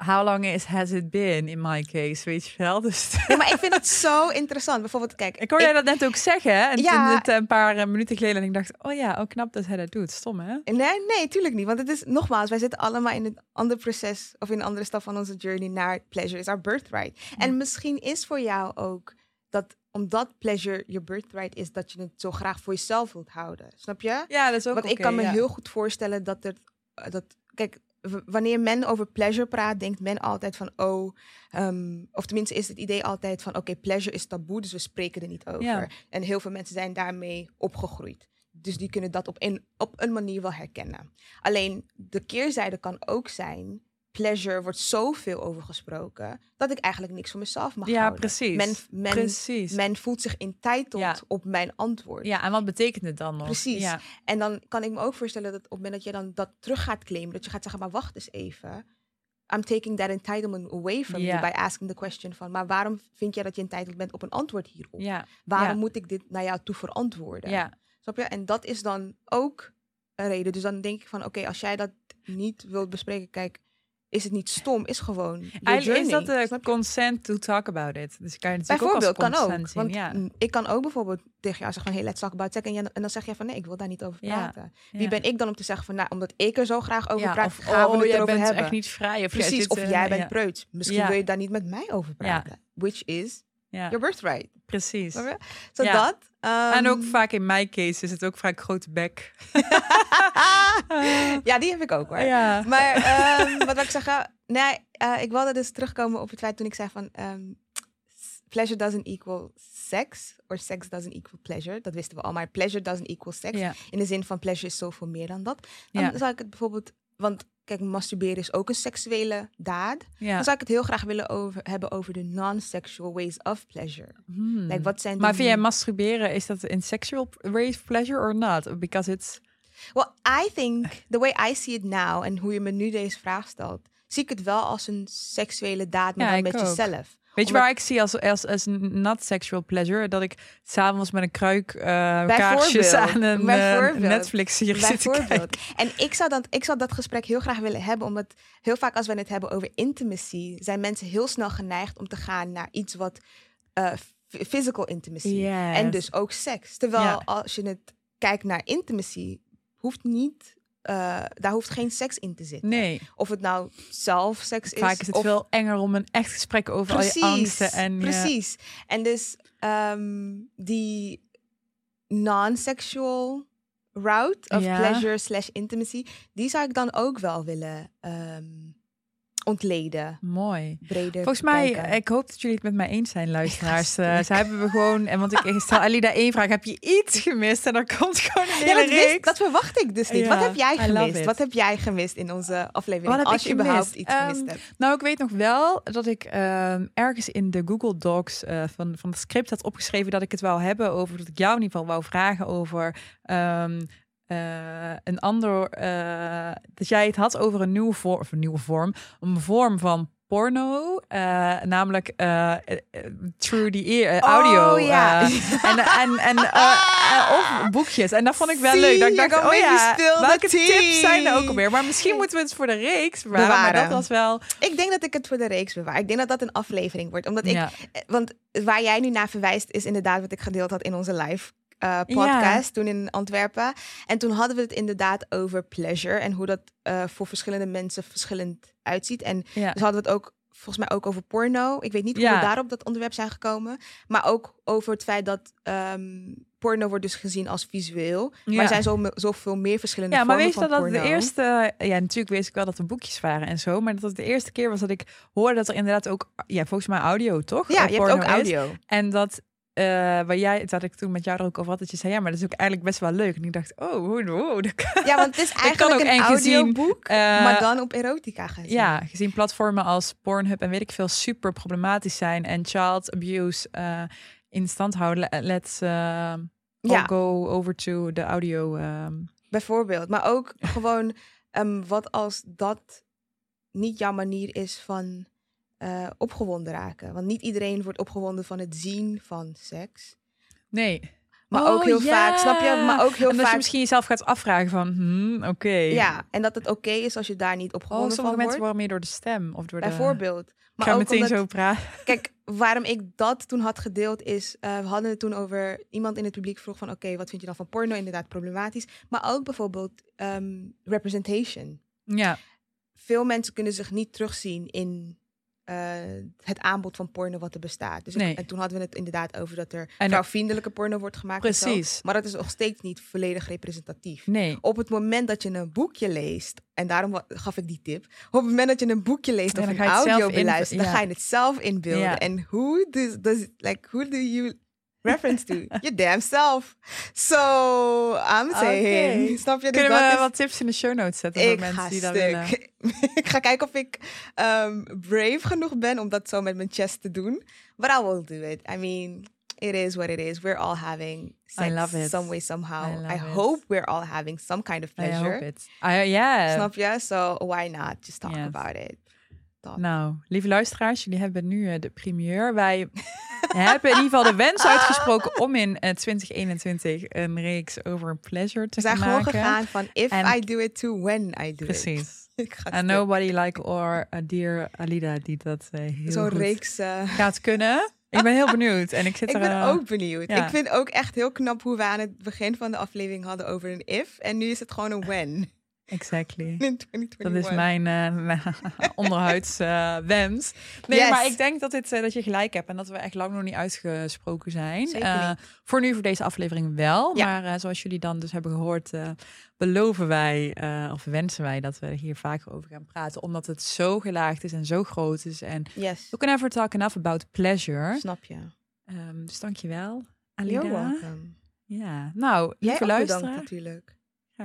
Speaker 1: how long is has it been in my case, weet je wel? Dus
Speaker 2: Nee, maar ik vind het zo interessant. Bijvoorbeeld, kijk,
Speaker 1: ik hoorde jij dat net ook zeggen. En
Speaker 2: Ja.
Speaker 1: toen het een paar eh, minuten geleden en ik dacht, oh ja, oh knap dat hij dat doet. Stom hè?
Speaker 2: Nee, nee, tuurlijk niet. Want het is nogmaals, wij zitten allemaal in een ander proces of in een andere stap van onze journey naar pleasure. is our birthright. En misschien is voor jou ook dat omdat pleasure je birthright is, dat je het zo graag voor jezelf wilt houden. Snap je?
Speaker 1: Ja, dat is ook
Speaker 2: Want ik kan me
Speaker 1: ja.
Speaker 2: heel goed voorstellen dat er eh, dat kijk. Wanneer men over pleasure praat, denkt men altijd van, oh, ehm, of tenminste is het idee altijd van, oké, pleasure is taboe, dus we spreken er niet over.
Speaker 1: Ja.
Speaker 2: En heel veel mensen zijn daarmee opgegroeid. Dus die kunnen dat op een, op een manier wel herkennen. Alleen de keerzijde kan ook zijn, pleasure wordt zoveel over gesproken, dat ik eigenlijk niks voor mezelf mag
Speaker 1: Ja,
Speaker 2: houden.
Speaker 1: precies.
Speaker 2: Men, men,
Speaker 1: precies.
Speaker 2: men voelt zich entitled
Speaker 1: Ja.
Speaker 2: op mijn antwoord.
Speaker 1: Ja, en wat betekent het dan nog?
Speaker 2: Precies.
Speaker 1: Ja.
Speaker 2: En dan kan ik me ook voorstellen dat op het moment dat je dan dat terug gaat claimen, dat je gaat zeggen, maar wacht eens even. I'm taking that entitlement away from you by asking the question van, maar waarom vind jij dat je entitled bent op een antwoord hierop? Waarom moet ik dit naar jou toe verantwoorden? Snap je? En dat is dan ook een reden. Dus dan denk ik van, oké, als jij dat niet wilt bespreken, kijk, is het niet stom, is gewoon
Speaker 1: Eigenlijk is dat de
Speaker 2: je?
Speaker 1: consent to talk about it. Dus kan je ook als
Speaker 2: Bijvoorbeeld, kan ook.
Speaker 1: zien.
Speaker 2: Want
Speaker 1: ja.
Speaker 2: mm, ik kan ook bijvoorbeeld tegen jou zeggen van, hey, let's talk about sex. En, en dan zeg jij van, nee, ik wil daar niet over
Speaker 1: Ja,
Speaker 2: praten. Wie ben ik dan om te zeggen van, nou, omdat ik er zo graag over praat,
Speaker 1: of
Speaker 2: gaan we
Speaker 1: oh,
Speaker 2: het
Speaker 1: jij
Speaker 2: erover
Speaker 1: bent
Speaker 2: hebben.
Speaker 1: echt niet vrij. Of jij
Speaker 2: Precies, of
Speaker 1: eh,
Speaker 2: jij bent
Speaker 1: ja.
Speaker 2: preuts. Misschien wil je daar niet met mij over praten. Which is
Speaker 1: Ja,
Speaker 2: your birthright.
Speaker 1: precies.
Speaker 2: Snap je? Zo
Speaker 1: Ja.
Speaker 2: dat.
Speaker 1: En ook
Speaker 2: ehm,
Speaker 1: vaak in mijn case is het ook vaak grote bek.
Speaker 2: ja, die heb ik ook hoor.
Speaker 1: ja.
Speaker 2: Maar ehm, wat wil ik zeggen? Nee, eh, ik wilde dus terugkomen op het feit toen ik zei van... ehm, pleasure doesn't equal sex. Or sex doesn't equal pleasure. Dat wisten we al. Maar pleasure doesn't equal sex.
Speaker 1: Ja.
Speaker 2: In de zin van pleasure is zoveel meer dan dat. Dan zou ik het bijvoorbeeld... Want kijk, masturberen is ook een seksuele daad.
Speaker 1: Ja.
Speaker 2: Dan zou ik het heel graag willen over, hebben over de non-sexual ways of pleasure.
Speaker 1: Hmm.
Speaker 2: Like, wat zijn
Speaker 1: Maar vind jij masturberen, is dat in sexual ways of pleasure or not? Because it's...
Speaker 2: Well, I think the way I see it now en hoe je me nu deze vraag stelt, zie ik het wel als een seksuele daad, maar
Speaker 1: Ja,
Speaker 2: dan met
Speaker 1: ook.
Speaker 2: jezelf.
Speaker 1: Weet je waar ik zie als, als, als not sexual pleasure? Dat ik s'avond met een kruik eh kaarsjes aan een eh. Netflix-serie zit te kijken.
Speaker 2: En ik zou, dat, ik zou dat gesprek heel graag willen hebben, omdat heel vaak als we het hebben over intimacy, zijn mensen heel snel geneigd om te gaan naar iets wat eh, physical intimacy.
Speaker 1: Yes.
Speaker 2: En dus ook seks. Terwijl
Speaker 1: Ja.
Speaker 2: als je het kijkt naar intimacy, hoeft niet, eh, daar hoeft geen seks in te zitten.
Speaker 1: Nee,
Speaker 2: Of het nou zelf seks is.
Speaker 1: vaak is het
Speaker 2: of
Speaker 1: veel enger om een echt gesprek over al je angsten en je-
Speaker 2: precies. En dus ehm, die non-sexual route of
Speaker 1: Ja.
Speaker 2: pleasure slash intimacy, die zou ik dan ook wel willen ehm, ontleden,
Speaker 1: mooi.
Speaker 2: breder
Speaker 1: Volgens mij, ik hoop dat jullie het met mij eens zijn, luisteraars.
Speaker 2: Ja,
Speaker 1: Eh, ze hebben we gewoon, en want ik stel Alida één vraag, heb je iets gemist? En dan komt gewoon een
Speaker 2: ja,
Speaker 1: hele
Speaker 2: dat, wist- dat verwacht ik dus niet.
Speaker 1: Ja,
Speaker 2: Wat heb jij gemist? Wat heb jij gemist in onze aflevering?
Speaker 1: Wat
Speaker 2: als je überhaupt iets gemist
Speaker 1: Ehm,
Speaker 2: hebt.
Speaker 1: Nou, ik weet nog wel dat ik ehm, ergens in de Google Docs eh, van, van het script had opgeschreven dat ik het wou hebben over, dat ik jou in ieder geval wou vragen over ehm, eh, een ander, eh, dat jij het had over een nieuwe vorm, of een nieuwe vorm, een vorm van porno, eh, namelijk through the ear, eh, audio.
Speaker 2: Oh, ja.
Speaker 1: en en, en of boekjes. En dat vond ik wel
Speaker 2: See,
Speaker 1: leuk. Dat ik
Speaker 2: you're
Speaker 1: dacht,
Speaker 2: gonna
Speaker 1: oh ja, welke tips zijn er ook alweer? Maar misschien moeten we het voor de reeks bewaren. Maar dat was wel...
Speaker 2: Ik denk dat ik het voor de reeks bewaar. Ik denk dat dat een aflevering wordt. Omdat ik
Speaker 1: ja.
Speaker 2: Want waar jij nu naar verwijst is inderdaad wat ik gedeeld had in onze live eh, podcast toen in Antwerpen. En toen hadden we het inderdaad over pleasure en hoe dat eh, voor verschillende mensen verschillend uitziet. En
Speaker 1: Ja.
Speaker 2: dus hadden we het ook volgens mij ook over porno. Ik weet niet hoe
Speaker 1: Ja.
Speaker 2: we daarop dat onderwerp zijn gekomen, maar ook over het feit dat ehm, porno wordt dus gezien als visueel. Maar er zijn zo, zoveel meer verschillende
Speaker 1: Ja, maar
Speaker 2: vormen
Speaker 1: weet je dat dat de
Speaker 2: porno.
Speaker 1: eerste... Ja, natuurlijk wist ik wel dat er boekjes waren en zo. Maar dat het de eerste keer was dat ik hoorde dat er inderdaad ook... Ja, volgens mij audio, toch?
Speaker 2: Ja,
Speaker 1: Eh,
Speaker 2: je hebt
Speaker 1: porno
Speaker 2: ook
Speaker 1: is.
Speaker 2: audio.
Speaker 1: En dat... eh waar jij, dat ik toen met jou er ook over had, dat je zei, ja, maar dat is ook eigenlijk best wel leuk. En ik dacht, oh, hoe, hoe, dat kan-
Speaker 2: Ja, want het is eigenlijk een audioboek,
Speaker 1: eh,
Speaker 2: maar dan op erotica gezien.
Speaker 1: Ja, gezien platformen als Pornhub en weet ik veel super problematisch zijn en child abuse eh, in stand houden. Le- Let's
Speaker 2: Ja.
Speaker 1: go over to the audio. ehm.
Speaker 2: Bijvoorbeeld. Maar ook gewoon, ehm, wat als dat niet jouw manier is van eh, opgewonden raken? Want niet iedereen wordt opgewonden van het zien van seks.
Speaker 1: nee.
Speaker 2: Maar
Speaker 1: Oh,
Speaker 2: ook heel vaak, snap je? Maar ook heel
Speaker 1: en dat
Speaker 2: vaak.
Speaker 1: je misschien jezelf gaat afvragen van, hmm, oké.
Speaker 2: Ja, en dat het oké is als je daar niet
Speaker 1: Oh,
Speaker 2: opgewonden
Speaker 1: sommige
Speaker 2: van
Speaker 1: mensen
Speaker 2: wordt.
Speaker 1: worden meer door de stem of door de...
Speaker 2: Bijvoorbeeld.
Speaker 1: Ik
Speaker 2: Maar
Speaker 1: ga
Speaker 2: ook
Speaker 1: meteen
Speaker 2: omdat,
Speaker 1: zo praten.
Speaker 2: Kijk, waarom ik dat toen had gedeeld is, eh, we hadden het toen over iemand in het publiek vroeg van, oké, wat vind je dan van porno? Inderdaad problematisch. Maar ook bijvoorbeeld ehm, representation.
Speaker 1: Ja,
Speaker 2: veel mensen kunnen zich niet terugzien in eh, het aanbod van porno wat er bestaat. Dus ik- en toen hadden we het inderdaad over dat er
Speaker 1: En-
Speaker 2: vrouwvriendelijke porno wordt gemaakt. zo.
Speaker 1: Precies.
Speaker 2: Maar dat is nog steeds niet volledig representatief.
Speaker 1: nee.
Speaker 2: Op het moment dat je een boekje leest, en daarom gaf ik die tip. Op het moment dat je een boekje leest
Speaker 1: Ja,
Speaker 2: of een audio beluistert, dan
Speaker 1: ja.
Speaker 2: ga je het zelf inbeelden. En hoe does, does like do you reference to? Your damn self. So I'm saying,
Speaker 1: Oké.
Speaker 2: snap je? Dus
Speaker 1: Kunnen we
Speaker 2: is-
Speaker 1: wat tips in de show notes zetten voor
Speaker 2: ik
Speaker 1: mensen
Speaker 2: ga
Speaker 1: die dat willen?
Speaker 2: ik ga kijken of ik ehm, brave genoeg ben om dat zo met mijn chest te doen. But I will do it. I mean, it is what it is. We're all having sex
Speaker 1: love it.
Speaker 2: some way, somehow.
Speaker 1: I
Speaker 2: I,
Speaker 1: it.
Speaker 2: hope we're all having some kind of
Speaker 1: I hope
Speaker 2: pleasure.
Speaker 1: it. Ah, ja.
Speaker 2: Snap je? So why not? Just talk
Speaker 1: Yes.
Speaker 2: about it. Dat.
Speaker 1: Nou, lieve luisteraars, jullie hebben nu eh, de primeur. Wij hebben in ieder geval de wens uitgesproken om in eh, 2021 een reeks over pleasure te
Speaker 2: We zijn
Speaker 1: gaan
Speaker 2: gewoon
Speaker 1: maken.
Speaker 2: gegaan van if
Speaker 1: En-
Speaker 2: I do it to when I do it.
Speaker 1: Precies. And nobody like or a dear Alida die dat eh, heel
Speaker 2: Zo'n reeks. eh,
Speaker 1: gaat kunnen. Ik ben heel benieuwd en ik zit
Speaker 2: ik
Speaker 1: er.
Speaker 2: ben
Speaker 1: eh,
Speaker 2: ook benieuwd.
Speaker 1: ja.
Speaker 2: Ik vind ook echt heel knap hoe we aan het begin van de aflevering hadden over een if. En nu is het gewoon een when.
Speaker 1: Exactly.
Speaker 2: In 2021.
Speaker 1: Dat is mijn eh onderhuids eh, wens. Nee,
Speaker 2: Yes.
Speaker 1: maar ik denk dat, dit, eh, dat je gelijk hebt en dat we echt lang nog niet uitgesproken zijn.
Speaker 2: Zeker
Speaker 1: Eh, voor nu, voor deze aflevering wel.
Speaker 2: Ja.
Speaker 1: Maar zoals jullie dan dus hebben gehoord, eh, beloven wij of wensen wij dat we hier vaker over gaan praten. Omdat het zo gelaagd is en zo groot is. En
Speaker 2: Yes.
Speaker 1: we can never talk enough about pleasure.
Speaker 2: Snap je.
Speaker 1: Ehm, dus dankjewel,
Speaker 2: You're
Speaker 1: Alida.
Speaker 2: welcome.
Speaker 1: Ja, nou,
Speaker 2: Jij
Speaker 1: lieve
Speaker 2: ook bedankt natuurlijk.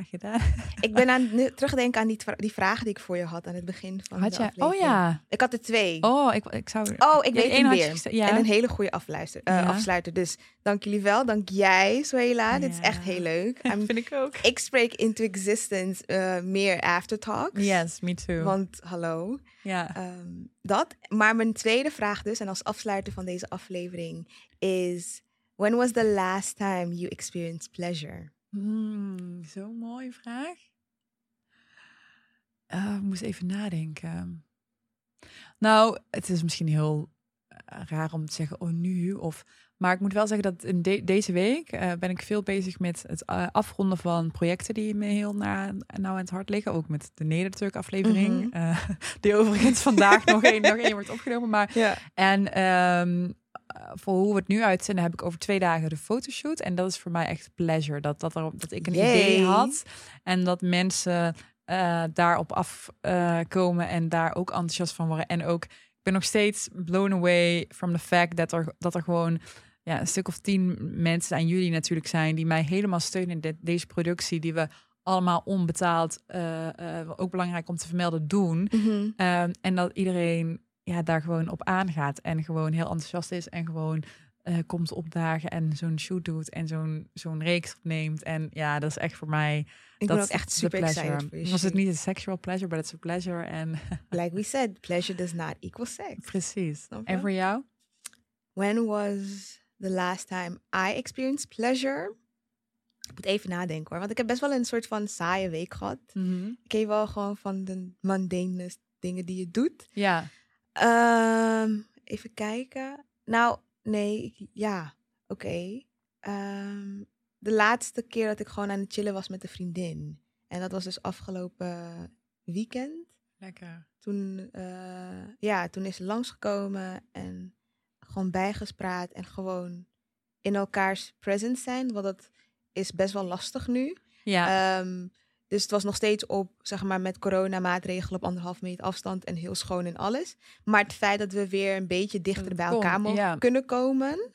Speaker 1: Graag gedaan.
Speaker 2: Ik ben aan nu terugdenken aan die, die vragen die ik voor je had aan het begin van
Speaker 1: Had
Speaker 2: de
Speaker 1: je? Oh ja.
Speaker 2: Ik had er twee.
Speaker 1: Oh, ik, ik zou.
Speaker 2: Oh, ik
Speaker 1: Ja,
Speaker 2: weet
Speaker 1: één
Speaker 2: hem
Speaker 1: je
Speaker 2: weer.
Speaker 1: ja.
Speaker 2: En een hele goede afluister, eh,
Speaker 1: Ja.
Speaker 2: afsluiter. Dus dank jullie wel. Dank jij, Zoela. Dit is echt heel leuk. I'm-
Speaker 1: vind ik ook.
Speaker 2: ik spreek into existence eh, meer aftertalks.
Speaker 1: Yes, me too.
Speaker 2: Want hallo.
Speaker 1: ja.
Speaker 2: Ehm, dat. Maar mijn tweede vraag dus, en als afsluiter van deze aflevering, is... When was the last time you experienced pleasure?
Speaker 1: Hmm, Zo'n mooie vraag. Eh, ik moest even nadenken. Nou, het is misschien heel eh, raar om te zeggen, oh nu, of... Maar ik moet wel zeggen dat in de- deze week eh, ben ik veel bezig met het afronden van projecten die me heel na, nou aan het hart liggen. Ook met de Nederturk aflevering, eh, die overigens vandaag nog één nog één wordt opgenomen. Maar
Speaker 2: Ja.
Speaker 1: en ehm, eh, voor hoe we het nu uitzenden, heb ik over twee dagen de fotoshoot. En dat is voor mij echt pleasure. Dat, dat, er, dat ik een
Speaker 2: Yay.
Speaker 1: idee had en dat mensen eh, daarop afkomen komen en daar ook enthousiast van worden. En ook, ik ben nog steeds blown away from the fact dat er, dat er gewoon ja, een stuk of tien mensen aan jullie natuurlijk zijn die mij helemaal steunen in deze productie die we allemaal onbetaald, eh, eh, ook belangrijk om te vermelden, doen.
Speaker 2: Mhm.
Speaker 1: Ehm, en dat iedereen ja, daar gewoon op aangaat en gewoon heel enthousiast is en gewoon eh, komt opdagen en zo'n shoot doet en zo'n zo'n reeks opneemt. En ja, dat is echt voor mij.
Speaker 2: Ik
Speaker 1: dat is
Speaker 2: echt super
Speaker 1: pleasure. Was het niet een sexual pleasure, but it's a pleasure. En
Speaker 2: Like we said, pleasure does not equal sex.
Speaker 1: precies. En voor jou?
Speaker 2: When was the last time I experienced pleasure? Ik moet even nadenken hoor. Want ik heb best wel een soort van saaie week gehad. Ik ken wel gewoon van de mundane dingen die je doet.
Speaker 1: Ja.
Speaker 2: Ehm, even kijken. Nou, nee, ja, oké. Ehm, de laatste keer dat ik gewoon aan het chillen was met een vriendin. En dat was dus afgelopen weekend.
Speaker 1: Lekker.
Speaker 2: Toen, eh, ja, toen is ze langsgekomen en gewoon bijgespraat en gewoon in elkaars presence zijn. Want dat is best wel lastig nu.
Speaker 1: Ja.
Speaker 2: Ehm, dus het was nog steeds op, zeg maar, met coronamaatregelen op anderhalf meter afstand en heel schoon en alles. Maar het feit dat we weer een beetje dichter bij elkaar mogen
Speaker 1: ja.
Speaker 2: kunnen komen,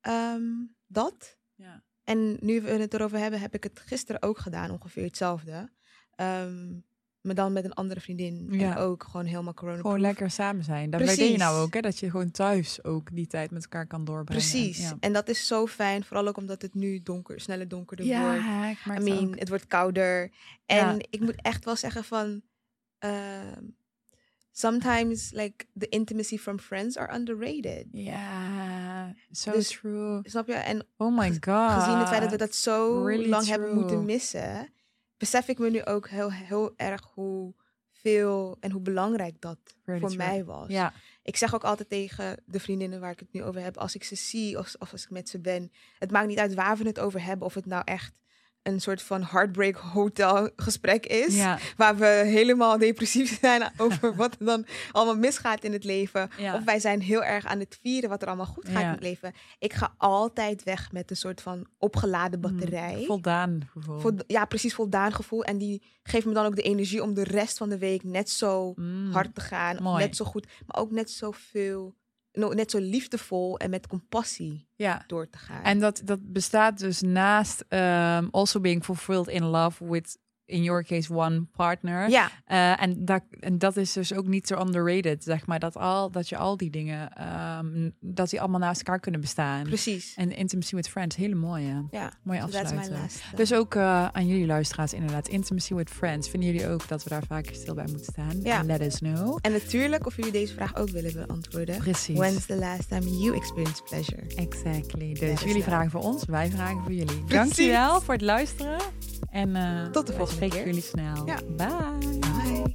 Speaker 2: ehm, dat.
Speaker 1: ja.
Speaker 2: En nu we het erover hebben, heb ik het gisteren ook gedaan, ongeveer hetzelfde. Ehm, maar dan met een andere vriendin.
Speaker 1: Ja.
Speaker 2: En ook gewoon helemaal corona
Speaker 1: Gewoon lekker samen zijn. Dat weet je nou ook, hè? Dat je gewoon thuis ook die tijd met elkaar kan doorbrengen.
Speaker 2: Precies.
Speaker 1: Ja,
Speaker 2: En dat is zo fijn, vooral ook omdat het nu donker, sneller donkerder wordt.
Speaker 1: ja ik merk
Speaker 2: I
Speaker 1: het
Speaker 2: mean,
Speaker 1: ook.
Speaker 2: het wordt kouder. En
Speaker 1: Ja.
Speaker 2: ik moet echt wel zeggen van... ehm, sometimes, like, the intimacy from friends are underrated.
Speaker 1: Ja, so
Speaker 2: Dus-
Speaker 1: true.
Speaker 2: Snap je? En
Speaker 1: Oh my god.
Speaker 2: gezien het feit dat we dat zo
Speaker 1: really
Speaker 2: lang hebben moeten missen... besef ik me nu ook heel, heel erg hoe veel en hoe belangrijk dat voor mij was.
Speaker 1: Ja,
Speaker 2: Ik zeg ook altijd tegen de vriendinnen waar ik het nu over heb, als ik ze zie of, of als ik met ze ben, het maakt niet uit waar we het over hebben, of het nou echt een soort van heartbreak hotel gesprek is,
Speaker 1: ja,
Speaker 2: waar we helemaal depressief zijn over wat er dan allemaal misgaat in het leven,
Speaker 1: ja.
Speaker 2: of wij zijn heel erg aan het vieren wat er allemaal goed gaat
Speaker 1: Ja.
Speaker 2: in het leven. Ik ga altijd weg met een soort van opgeladen batterij.
Speaker 1: Mm, Voldaan gevoel.
Speaker 2: Ja, precies voldaan gevoel. En die geeft me dan ook de energie om de rest van de week net zo
Speaker 1: Mm,
Speaker 2: hard te gaan.
Speaker 1: mooi.
Speaker 2: Net zo goed, maar ook net zoveel, net zo liefdevol en met compassie
Speaker 1: Ja.
Speaker 2: door te gaan.
Speaker 1: En dat, dat bestaat dus naast um, also being fulfilled in love with, in your case, one partner.
Speaker 2: ja,
Speaker 1: Eh, en, dat, en dat is dus ook niet zo underrated, zeg maar. Dat, al, dat je al die dingen, ehm, dat die allemaal naast elkaar kunnen bestaan.
Speaker 2: precies.
Speaker 1: En intimacy with friends, hele mooie.
Speaker 2: Ja,
Speaker 1: Mooie
Speaker 2: last. uh,
Speaker 1: Dus ook eh, aan jullie luisteraars inderdaad, intimacy with friends. Vinden jullie ook dat we daar vaker stil bij moeten staan?
Speaker 2: Ja.
Speaker 1: Let us know.
Speaker 2: En natuurlijk, of jullie deze vraag ook willen beantwoorden.
Speaker 1: Precies.
Speaker 2: When's the last time you experienced pleasure?
Speaker 1: Exactly. Dus
Speaker 2: us
Speaker 1: jullie vragen voor ons, wij vragen voor jullie.
Speaker 2: Precies.
Speaker 1: Dankjewel voor het luisteren. En eh,
Speaker 2: Tot de volgende spreek
Speaker 1: jullie snel.
Speaker 2: Ja. Bye.
Speaker 1: Bye.